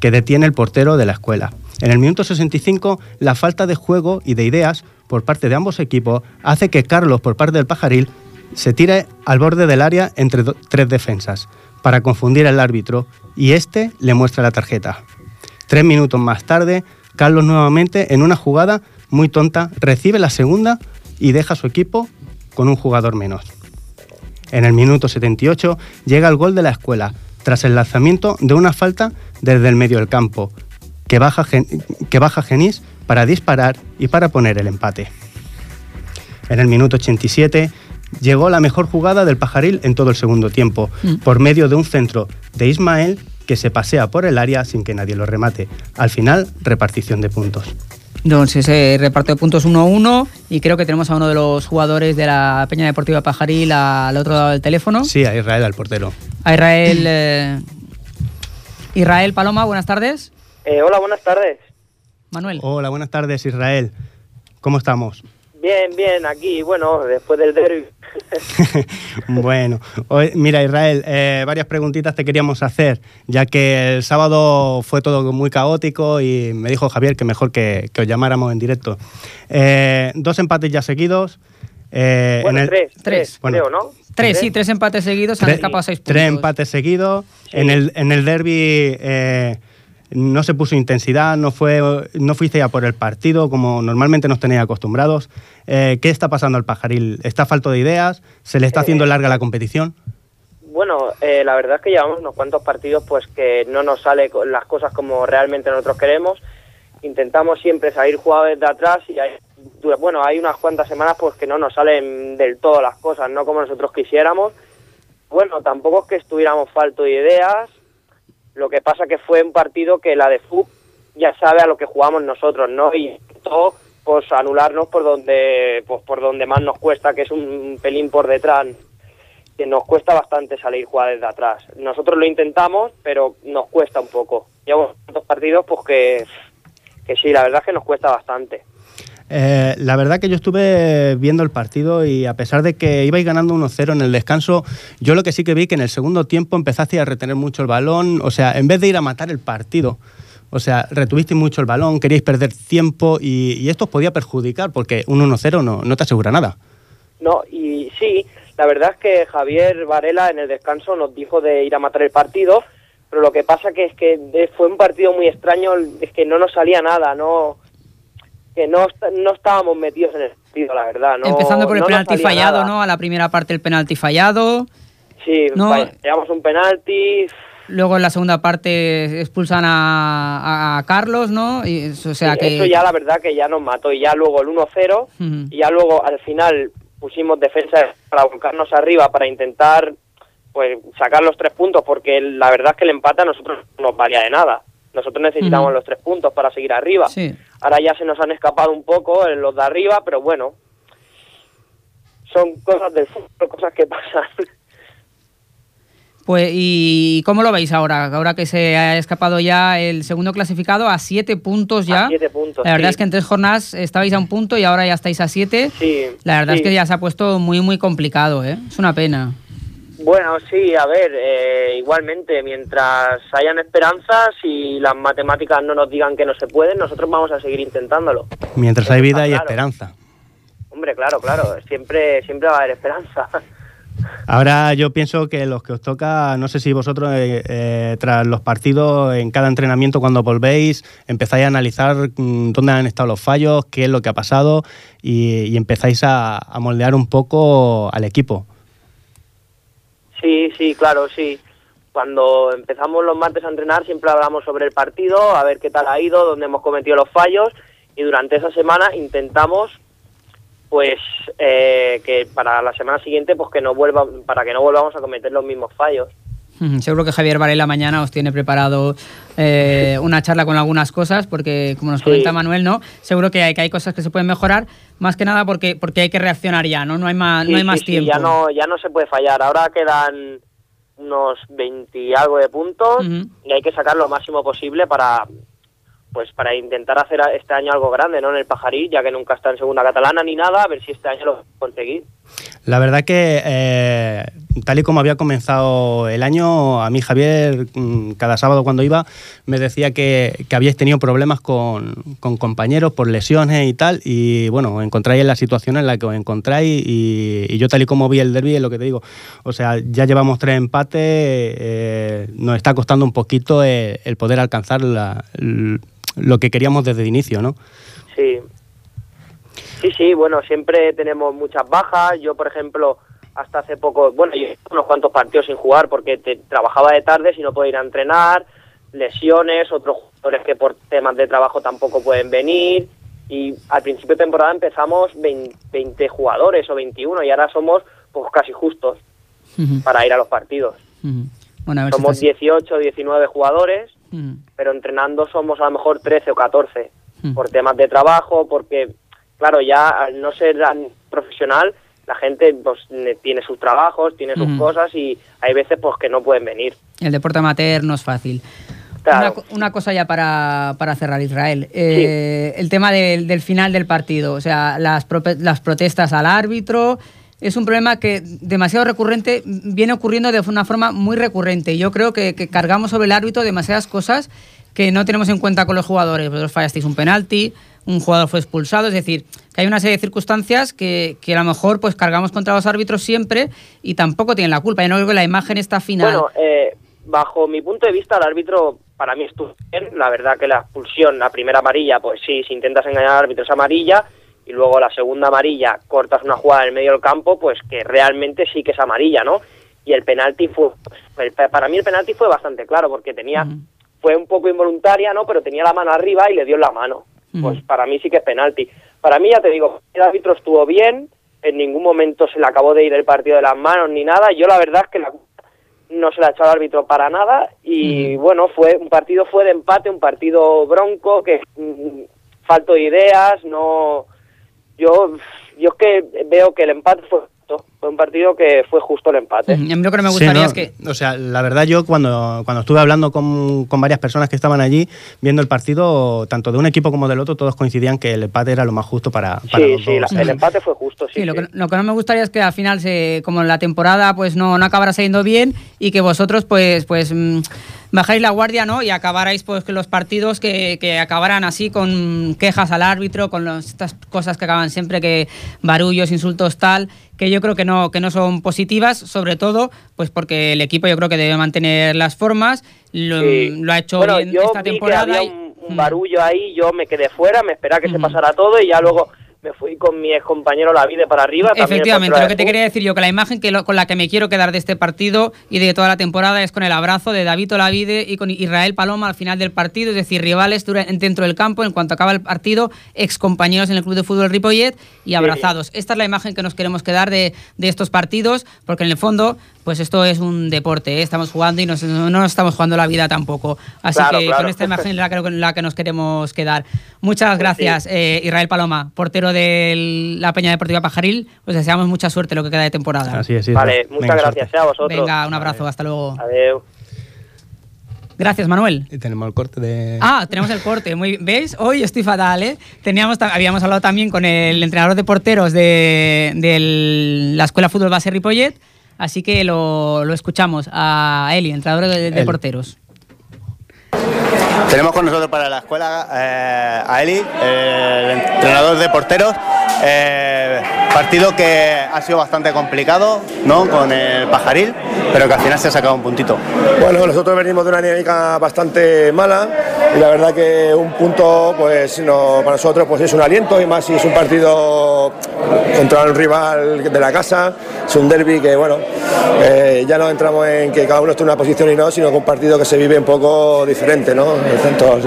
que detiene el portero de la escuela. En el minuto 65, la falta de juego y de ideas por parte de ambos equipos hace que Carlos, por parte del Pajaril, se tire al borde del área entre tres defensas para confundir al árbitro y este le muestra la tarjeta. Tres minutos más tarde, Carlos nuevamente en una jugada muy tonta recibe la segunda y deja a su equipo con un jugador menos. En el minuto 78 llega el gol de la escuela tras el lanzamiento de una falta desde el medio del campo que baja, que baja Genís para disparar y para poner el empate. En el minuto 87 llegó la mejor jugada del Pajaril en todo el segundo tiempo, por medio de un centro de Ismael que se pasea por el área sin que nadie lo remate. Al final, repartición de puntos. Doncs ese reparto de puntos 1-1 y creo que tenemos a uno de los jugadores de la Peña Deportiva Pajaril al otro lado del teléfono. Sí, a Israel, al portero. A Israel, eh, Israel Paloma, buenas tardes. Eh, hola, buenas tardes. Manuel. Hola, buenas tardes, Israel. ¿Cómo estamos? Bien, bien, aquí, bueno, después del derby. bueno, hoy- mira Israel, eh, varias preguntitas te queríamos hacer, ya que el sábado fue todo muy caótico y me dijo Javier que mejor que, que os llamáramos en directo. Eh, dos empates ya seguidos. eh, bueno, en el- tres, tres, tres, bueno. creo, ¿no? Tres, sí, tres empates seguidos, han Tre- escapado seis puntos. Tres empates seguidos. En el, en el derby eh, no se puso intensidad, no, fue, no fuiste ya por el partido como normalmente nos tenéis acostumbrados. Eh, ¿Qué está pasando al pajaril? ¿Está falto de ideas? ¿Se le está haciendo Eh, larga la competición? Bueno, eh, la verdad es que llevamos unos cuantos partidos pues que no nos sale las cosas como realmente nosotros queremos. Intentamos siempre salir jugadores de atrás y hay, bueno, hay unas cuantas semanas pues que no nos salen del todo las cosas, no como nosotros quisiéramos. Bueno, tampoco es que estuviéramos falto de ideas. Lo que pasa que fue un partido que la de FUB ya sabe a lo que jugamos nosotros, ¿no? Y todo pues anularnos por donde pues por donde más nos cuesta, que es un pelín por detrás que nos cuesta bastante salir jugar desde atrás. Nosotros lo intentamos, pero nos cuesta un poco. Llevamos tantos partidos, pues que, que sí, la verdad es que nos cuesta bastante. Eh, la verdad que yo estuve viendo el partido y a pesar de que ibais ganando 1-0 en el descanso, yo lo que sí que vi que en el segundo tiempo empezaste a retener mucho el balón, o sea, en vez de ir a matar el partido, o sea, retuvisteis mucho el balón, queríais perder tiempo y, y esto os podía perjudicar porque un 1-0 no, no te asegura nada. No, y sí, la verdad es que Javier Varela en el descanso nos dijo de ir a matar el partido, pero lo que pasa que es que fue un partido muy extraño, es que no nos salía nada, no que no, est- no estábamos metidos en el partido, la verdad. No, Empezando por el no penalti fallado, nada. ¿no? A la primera parte el penalti fallado. Sí, No. fallamos un penalti, Luego en la segunda parte expulsan a, Carlos, ¿no? Y, eso- o sea Sí, que... Eso ya la verdad que ya nos mató. Y ya luego el 1-0 Ujú. y ya luego al final pusimos defensa para volcarnos arriba para intentar pues sacar los tres puntos porque la verdad es que el empate a nosotros no nos valía de nada. Nosotros necesitamos los tres puntos para seguir arriba. Sí. Ahora ya se nos han escapado un poco en los de arriba, pero bueno, son cosas del fútbol, cosas que pasan. Pues, ¿y cómo lo veis ahora? Ahora que se ha escapado ya el segundo clasificado a siete puntos ya. A siete puntos, La verdad sí. es que en tres jornadas estabais a un punto y ahora ya estáis a siete. Sí, La verdad sí. es que ya se ha puesto muy, muy complicado, ¿eh? Es una pena. Bueno, sí, a ver, eh, igualmente, mientras hayan esperanzas y las matemáticas no nos digan que no se pueden, nosotros vamos a seguir intentándolo. Mientras Eso hay vida y claro. esperanza. Hombre, claro, claro, siempre, siempre va a haber esperanza. Ahora yo pienso que los que os toca, no sé si vosotros eh, eh, tras los partidos, en cada entrenamiento cuando volvéis, empezáis a analizar mm, dónde han estado los fallos, qué es lo que ha pasado y, y empezáis a, a moldear un poco al equipo. Sí, sí, claro, sí. Cuando empezamos los martes a entrenar siempre hablamos sobre el partido, a ver qué tal ha ido, dónde hemos cometido los fallos y durante esa semana intentamos pues eh, que para la semana siguiente pues que no vuelva para que no volvamos a cometer los mismos fallos. Seguro que Javier Varela mañana os tiene preparado eh, una charla con algunas cosas, porque como nos Sí. comenta Manuel, ¿no? Seguro que hay, que hay cosas que se pueden mejorar, más que nada porque, porque hay que reaccionar ya, ¿no? No hay más, Sí, no hay más sí, tiempo. ya no ya no se puede fallar. Ahora quedan unos 20 y algo de puntos y hay que sacar lo máximo posible para pues para intentar hacer este año algo grande, ¿no? En el Pajarí, ya que nunca está en segunda catalana ni nada, a ver si este año lo conseguir. La verdad que eh, tal y como había comenzado el año, a mí Javier mm, cada sábado cuando iba me decía que, que habíais tenido problemas con, compañeros por lesiones y tal, y bueno, encontráis en la situación en la que os encontráis y, yo tal y como vi el derby es lo que te digo, o sea, ya llevamos tres empates, eh, nos está costando un poquito el, poder alcanzar la- lo que queríamos desde el inicio, ¿no? Sí. Sí, sí, bueno, siempre tenemos muchas bajas. Yo, por ejemplo, hasta hace poco, bueno, yo unos cuantos partidos sin jugar porque te- trabajaba de tarde y no puedo ir a entrenar, lesiones, otros jugadores que por temas de trabajo tampoco pueden venir. Y al principio de temporada empezamos 20, 20 jugadores o 21 y ahora somos pues casi justos para ir a los partidos. ujú. Bueno, a ver si Somos estás- 18 19 jugadores, pero entrenando somos a lo mejor 13 o 14 ujú. por temas de trabajo, porque, claro, ya al no ser tan profesional, la gente pues ne- tiene sus trabajos, tiene sus cosas y hay veces pues que no pueden venir. El deporte amateur no es fácil. Una, una, cosa ya para, para cerrar, Israel. Eh, El tema del, del, final del partido, o sea, las, las protestas al árbitro, es un problema que demasiado recurrente, viene ocurriendo de una forma muy recurrente. Yo creo que, que cargamos sobre el árbitro demasiadas cosas que no tenemos en cuenta con los jugadores. Vosotros fallasteis un penalti, un jugador fue expulsado, es decir, que hay una serie de circunstancias que, que, a lo mejor pues cargamos contra los árbitros siempre y tampoco tienen la culpa. Yo no creo que la imagen está final. Bueno, eh, bajo mi punto de vista, el árbitro para mí estuvo bien. La verdad que la expulsión, la primera amarilla, pues sí, si intentas engañar al árbitro es amarilla y luego la segunda amarilla cortas una jugada en el medio del campo, pues que realmente sí que es amarilla, ¿no? Y el penalti fue, para mí el penalti fue bastante claro porque tenía, uh -huh. fue un poco involuntaria, ¿no? Pero tenía la mano arriba y le dio la mano. Uh -huh. Pues para mí sí que es penalti. Para mí ya te digo, el árbitro estuvo bien, en ningún momento se le acabó de ir el partido de las manos ni nada. Yo la verdad es que la no se la ha echado al árbitro para nada y mm. bueno, fue un partido fue de empate, un partido bronco que mm, falto de ideas, no yo yo es que veo que el empate fue fue un partido que fue justo el empate. Mm, lo que no me gustaría sí, no, es que... O sea, la verdad yo cuando, cuando estuve hablando con, con, varias personas que estaban allí viendo el partido, tanto de un equipo como del otro, todos coincidían que el empate era lo más justo para, para sí, los sí, dos. La, el empate fue justo, sí. sí, lo, que, lo, que, no me gustaría es que al final, se, como la temporada pues no, no acabara saliendo bien y que vosotros pues... pues mmm, bajáis la guardia ¿no? y acabarais pues que los partidos que, que acabaran así con quejas al árbitro, con los, estas cosas que acaban siempre que barullos, insultos tal, que yo creo que no, que no son positivas, sobre todo pues porque el equipo yo creo que debe mantener las formas, lo, sí. lo ha hecho bueno, bien yo esta vi temporada. Que había un, un barullo ahí, yo me quedé fuera, me esperaba que mm. se pasara todo y ya luego me fui con mi ex compañero Lavide para arriba. Efectivamente, lo que te quería decir yo, que la imagen que lo, con la que me quiero quedar de este partido y de toda la temporada es con el abrazo de David Olavide y con Israel Paloma al final del partido, es decir, rivales dentro del campo, en cuanto acaba el partido, ex compañeros en el Club de Fútbol Ripollet y abrazados. Sí. Esta es la imagen que nos queremos quedar de, de, estos partidos, porque en el fondo, pues esto es un deporte, ¿eh? estamos jugando y nos, no nos estamos jugando la vida tampoco. Así claro, que claro. con esta imagen la, la que nos queremos quedar. Muchas pues gracias, sí. eh, Israel Paloma, portero de la Peña Deportiva Pajaril. Os deseamos mucha suerte lo que queda de temporada. Así es, sí, Vale, muchas Venga, gracias a vosotros. Venga, un abrazo, hasta luego. Adiós. Gracias, Manuel. Y tenemos el corte de... Ah, tenemos el corte. Muy, ¿Veis? Hoy estoy fatal, ¿eh? Teníamos, habíamos hablado también con el entrenador de porteros de, de la Escuela Fútbol Base Ripollet, así que lo, lo escuchamos a Eli, entrenador de, de porteros. Tenemos con nosotros para la escuela eh, a Eli, el entrenador de porteros. Eh, partido que ha sido bastante complicado, ¿no? Con el pajaril, pero que al final se ha sacado un puntito. Bueno, nosotros venimos de una dinámica bastante mala y la verdad que un punto, pues no, para nosotros pues es un aliento y más si es un partido contra un rival de la casa, es un derby que bueno, eh, ya no entramos en que cada uno esté en una posición y no, sino que un partido que se vive un poco diferente, ¿no? Tanto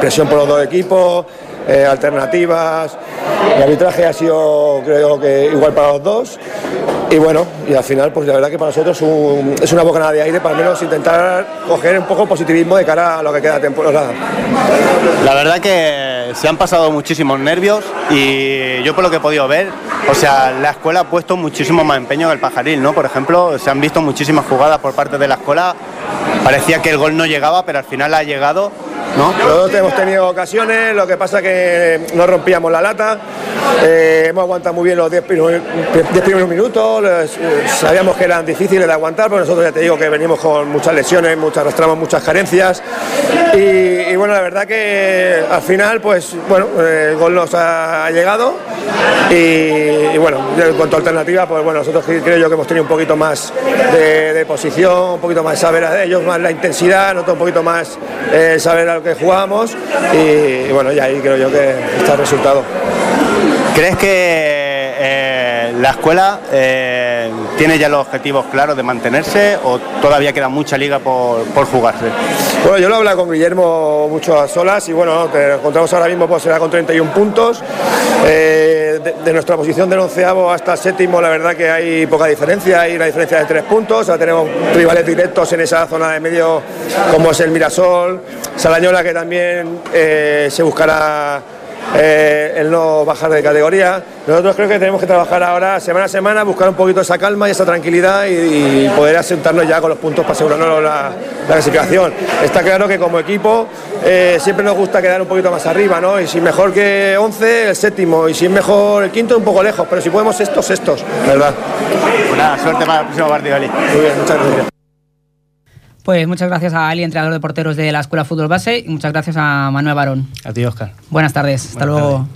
presión por los dos equipos, eh, alternativas. El arbitraje ha sido, creo que, igual para los dos. Y bueno, y al final, pues la verdad que para nosotros es una bocanada de aire para al menos intentar coger un poco positivismo de cara a lo que queda de temporada. La verdad que se han pasado muchísimos nervios y yo por lo que he podido ver, o sea, la escuela ha puesto muchísimo más empeño que el pajaril, ¿no? Por ejemplo, se han visto muchísimas jugadas por parte de la escuela, parecía que el gol no llegaba, pero al final ha llegado ¿No? Nosotros hemos tenido ocasiones, lo que pasa que no rompíamos la lata, eh, hemos aguantado muy bien los 10 primeros, minutos, les, sabíamos que eran difíciles de aguantar, pero nosotros ya te digo que venimos con muchas lesiones, muchas, arrastramos muchas carencias. Y, bueno, la verdad que al final, pues bueno, el gol nos ha llegado. Y, bueno, en cuanto a alternativa, pues bueno, nosotros creo yo que hemos tenido un poquito más de, posición, un poquito más saber a ellos, más la intensidad, nosotros un poquito más eh, saber a lo que jugamos y, bueno, y ahí creo yo que está el resultado. ¿Crees que eh, la escuela eh, tiene ya los objetivos claros de mantenerse o todavía queda mucha liga por, por jugarse? Bueno, yo lo he hablado con Guillermo mucho a solas y bueno, te encontramos ahora mismo pues será con 31 puntos. Eh, de, de, nuestra posición del onceavo hasta el séptimo, la verdad que hay poca diferencia, hay una diferencia de tres puntos. Ahora tenemos rivales directos en esa zona de medio, como es el Mirasol, Salañola, que también eh, se buscará eh, el no bajar de categoría. Nosotros creo que tenemos que trabajar ahora semana a semana, buscar un poquito esa calma y esa tranquilidad y, y poder asentarnos ya con los puntos para asegurarnos la, la clasificación. Está claro que como equipo eh, siempre nos gusta quedar un poquito más arriba, ¿no? Y si mejor que 11, el séptimo, y si es mejor el quinto, un poco lejos, pero si podemos estos, estos, ¿verdad? Pues nada, suerte para el próximo partido, Ali. Muy bien, muchas gracias. Pues muchas gracias a Ali, entrenador de porteros de la Escuela Fútbol Base, y muchas gracias a Manuel Barón. A ti, Òscar. Buenas tardes, hasta Buenas luego.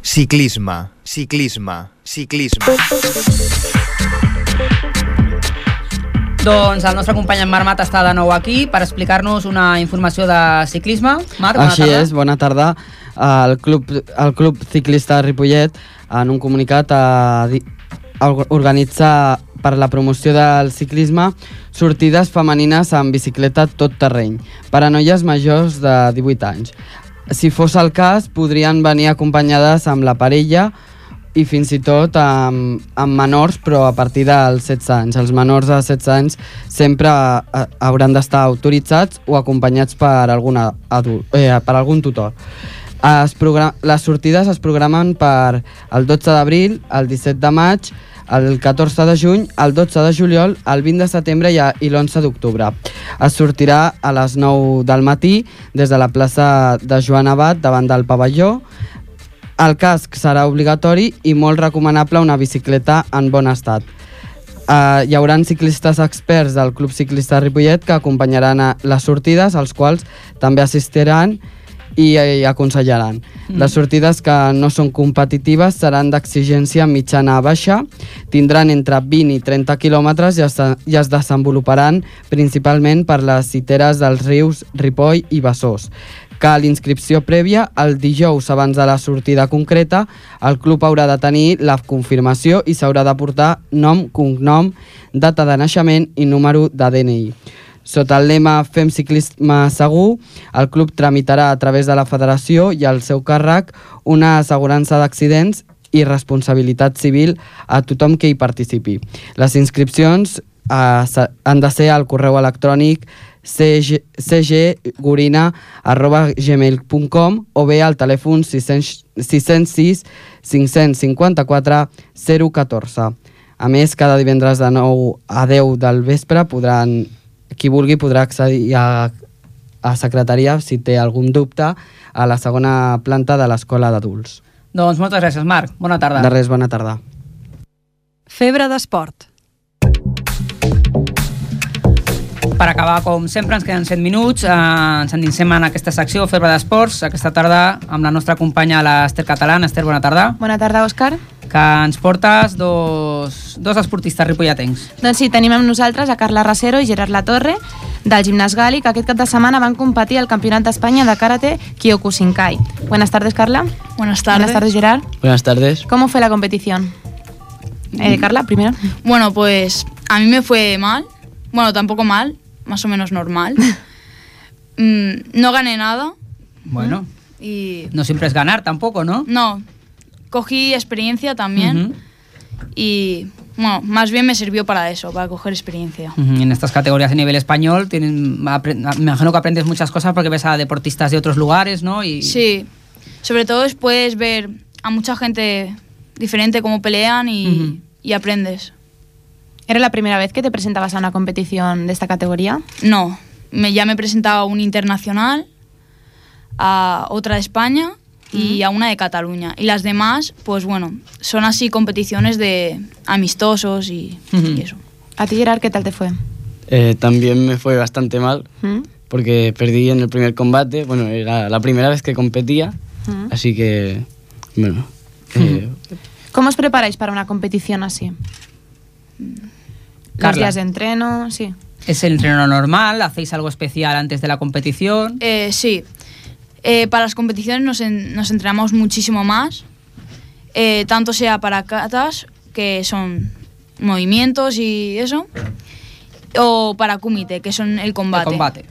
Ciclisme, ciclisme, ciclisme. Doncs el nostre company en Marc Mat està de nou aquí per explicar-nos una informació de ciclisme. Marc, bona Així tarda. és, bona tarda. El club, el club ciclista Ripollet, en un comunicat, di- or- organitza per la promoció del ciclisme sortides femenines amb bicicleta tot terreny per a noies majors de 18 anys. Si fos el cas, podrien venir acompanyades amb la parella i fins i tot amb, amb menors, però a partir dels 16 anys. Els menors de 16 anys sempre eh, hauran d'estar autoritzats o acompanyats per, alguna adult, eh, per algun tutor. Es les sortides es programen per el 12 d'abril, el 17 de maig, el 14 de juny, el 12 de juliol, el 20 de setembre i, a- i l'11 d'octubre. Es sortirà a les 9 del matí des de la plaça de Joan Abat davant del pavelló. El casc serà obligatori i molt recomanable una bicicleta en bon estat. Uh, hi haurà ciclistes experts del Club Ciclista Ripollet que acompanyaran a les sortides, als quals també assistiran i, i aconsellaran. Mm. Les sortides que no són competitives seran d'exigència mitjana a baixa, tindran entre 20 i 30 quilòmetres i es, i es desenvoluparan principalment per les citeres dels rius Ripoll i Besòs. Cal inscripció prèvia el dijous abans de la sortida concreta. El club haurà de tenir la confirmació i s'haurà de portar nom, cognom, data de naixement i número de DNI. Sota el lema Fem ciclisme segur, el club tramitarà a través de la federació i al seu càrrec una assegurança d'accidents i responsabilitat civil a tothom que hi participi. Les inscripcions eh, han de ser al correu electrònic cg, cggorina.gmail.com o bé al telèfon 600 606 554 014. A més, cada divendres de 9 a 10 del vespre podran, qui vulgui podrà accedir a, a secretaria si té algun dubte a la segona planta de l'escola d'adults. Doncs moltes gràcies, Marc. Bona tarda. De res, bona tarda. Febre d'esport. Per acabar, com sempre, ens queden 7 minuts. Eh, ens endinsem en aquesta secció, Febre d'Esports, aquesta tarda amb la nostra companya, l'Ester Catalán. Ester, bona tarda. Bona tarda, Òscar. Que ens portes dos, dos esportistes ripolletens. Doncs sí, tenim amb nosaltres a Carla Rasero i Gerard Latorre, del gimnàs Gali, que aquest cap de setmana van competir al Campionat d'Espanya de Karate Kyokushinkai. Buenas tardes, Carla. Buenas tardes. Buenas tardes, Gerard. Buenas tardes. ¿Cómo fue la competición? Eh, Carla, primero. Bueno, pues a mí me fue mal. Bueno, tampoco mal, más o menos normal. Mm, no gané nada Bueno, y no siempre es ganar tampoco, ¿no? no, cogí experiencia también Ujú. y bueno, más bien me sirvió para eso, para coger experiencia. Ujú, En estas categorías a nivel español, tienen, me imagino que aprendes muchas cosas porque ves a deportistas de otros lugares, ¿no? Y, Sí, sobre todo es puedes ver a mucha gente diferente cómo pelean y, Ujú. y aprendes. ¿Era la primera vez que te presentabas a una competición de esta categoría? No, me, ya me he presentado a un internacional, a otra de España y a una de Cataluña. Y las demás, pues bueno, son así competiciones de amistosos y, y eso. A ti, Gerard, ¿qué tal te fue? Eh, también me fue bastante mal ¿Mm? porque perdí en el primer combate. Bueno, era la primera vez que competía, ¿Mm? así que, bueno, eh, ¿Cómo os preparáis para una competición así? Los días de entreno, sí. ¿Es el entreno normal? ¿Hacéis algo especial antes de la competición? Eh, sí, Eh, para las competiciones nos, en- nos entrenamos muchísimo más, eh, tanto sea para katas, que son movimientos y eso, o para kumite, que son el combate. El combate.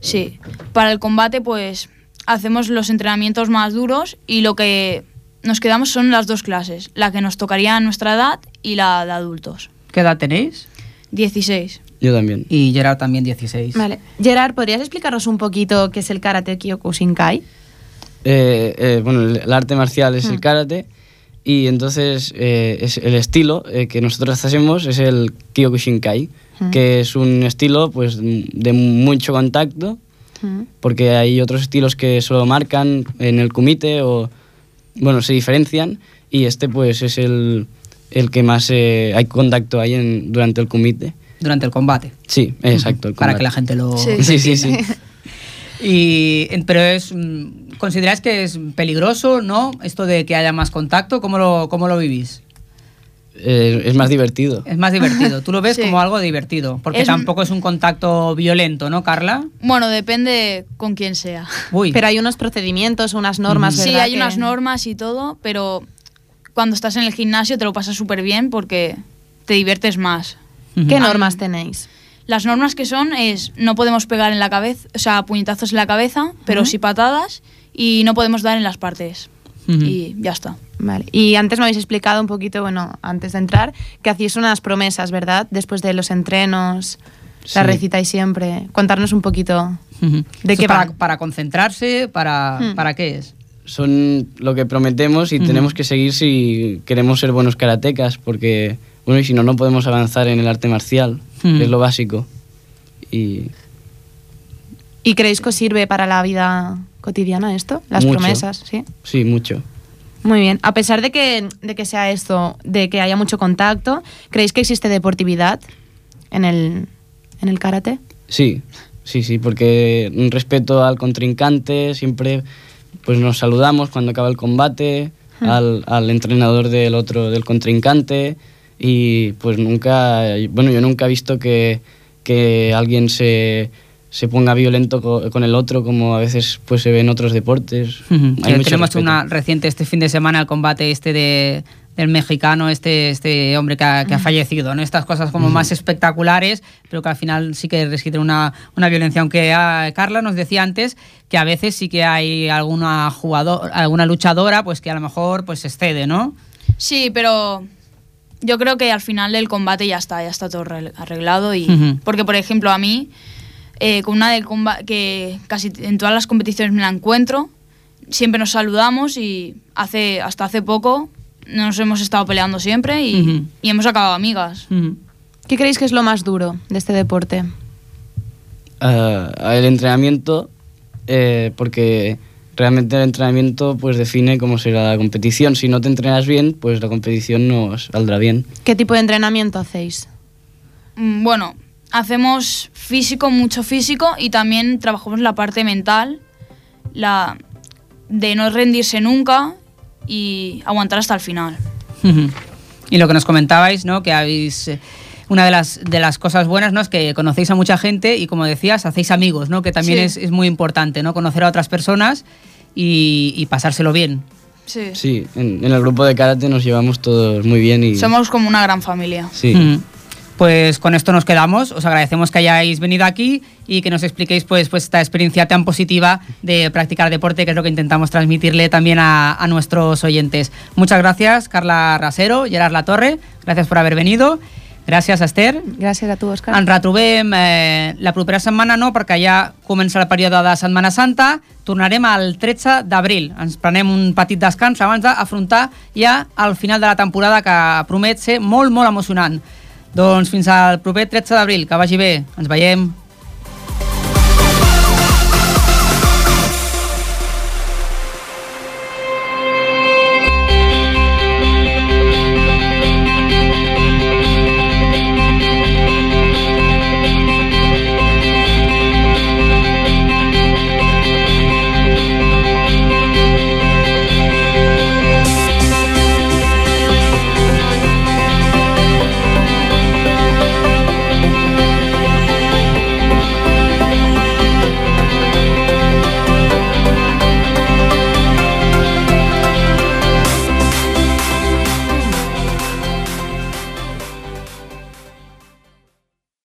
Sí, para el combate pues hacemos los entrenamientos más duros y lo que nos quedamos son las dos clases, la que nos tocaría a nuestra edad y la de adultos. ¿Qué edad tenéis? 16. Yo también. Y Gerard también 16. Vale. Gerard, ¿podrías explicarnos un poquito qué es el Karate Kyokushinkai? Eh, eh, bueno, el el arte marcial es Mm. el karate y entonces eh, es el estilo eh, que nosotros hacemos es el Kyokushinkai, Mm. que es un estilo pues de mucho contacto Mm. porque hay otros estilos que solo marcan en el kumite o bueno se diferencian y este pues es el, el que más eh, hay contacto ahí en, durante el kumite Durante el combate. sí exacto el Para que la gente lo... Sí. Sí, sí, sí. Y, pero es, mm, ¿consideráis que es peligroso, no? Esto de que haya más contacto, ¿cómo lo, cómo lo vivís? Eh, es más divertido Es más divertido. Tú lo ves Sí. como algo divertido, porque Es- tampoco es un contacto violento, ¿no, Carla? Bueno, depende con quién sea. Uy. Pero hay unos procedimientos, unas normas, Sí, ¿verdad? hay que- unas normas y todo, pero cuando estás en el gimnasio te lo pasas súper bien porque te diviertes más. ¿Qué normas tenéis? Las normas que son es no podemos pegar en la cabeza, o sea, puñetazos en la cabeza, pero Ujú. sí patadas y no podemos dar en las partes. Ujú. Y ya está. Vale. Y antes me habéis explicado un poquito, bueno, antes de entrar, que hacéis unas promesas, ¿verdad? Después de los entrenos, las Sí. recitáis siempre. Contarnos un poquito de Esto qué es para, van. para concentrarse, para, Hmm. ¿para qué es? son lo que prometemos y Ujú. tenemos que seguir si queremos ser buenos karatecas, porque, bueno, y si no, no podemos avanzar en el arte marcial, Ujú. que es lo básico. Y ¿Y creéis que os sirve para la vida cotidiana esto? Las Mucho. promesas, ¿sí? sí, mucho. Muy bien. A pesar de que, de que sea esto, de que haya mucho contacto, ¿creéis que existe deportividad en el, en el karate? Sí, sí, sí, porque un respeto al contrincante, siempre pues nos saludamos cuando acaba el combate, Hmm. al, al entrenador del otro, del contrincante, y pues nunca, bueno, yo nunca he visto que, que alguien se, se ponga violento co- con el otro, como a veces pues se ve en otros deportes. Ujú. Hay Eh, mucho tenemos respeto. una reciente este fin de semana el combate este de del mexicano, este, este hombre que ha, que ha fallecido, ¿no? Estas cosas como más espectaculares, pero que al final sí que resisten una, una violencia. Aunque ah, Carla nos decía antes que a veces sí que hay alguna jugador, alguna luchadora, pues que a lo mejor pues excede, ¿no? Sí, pero yo creo que al final del combate ya está, ya está todo arregl- arreglado. y Ujú. Porque, por ejemplo, a mí, eh, con una del comba- que casi en todas las competiciones me la encuentro, siempre nos saludamos y hace hasta hace poco nos hemos estado peleando siempre y, Ujú. y hemos acabado amigas. ¿Qué creéis que es lo más duro de este deporte? Ah, el entrenamiento, eh, porque realmente el entrenamiento pues define cómo será la competición. Si no te entrenas bien, pues la competición no saldrá bien. ¿Qué tipo de entrenamiento hacéis? Mm, Bueno, hacemos físico, mucho físico y también trabajamos la parte mental, la de no rendirse nunca y aguantar hasta el final. Y lo que nos comentabais, ¿no? Que habéis. Una de las, de las cosas buenas, ¿no? Es que conocéis a mucha gente y, como decías, hacéis amigos, ¿no? Que también Sí. es, es muy importante, ¿no? Conocer a otras personas y, y pasárselo bien. Sí. Sí, en, en el grupo de karate nos llevamos todos muy bien y... Somos como una gran familia. Sí. Pues con esto nos quedamos. Os agradecemos que hayáis venido aquí y que nos expliquéis pues, pues esta experiencia tan positiva de practicar deporte, que es lo que intentamos transmitirle también a, a nuestros oyentes. Muchas gracias, Carla Rasero, Gerard Latorre. Gracias por haver venido. Gràcies, Esther. Gràcies a tu, Òscar. Ens retrobem eh, la propera setmana, no, perquè ja comença el període de Setmana Santa. Tornarem el 13 d'abril. Ens prenem un petit descans abans d'afrontar ja el final de la temporada que promet ser molt, molt emocionant. Doncs fins al proper 13 d'abril. Que vagi bé. Ens veiem.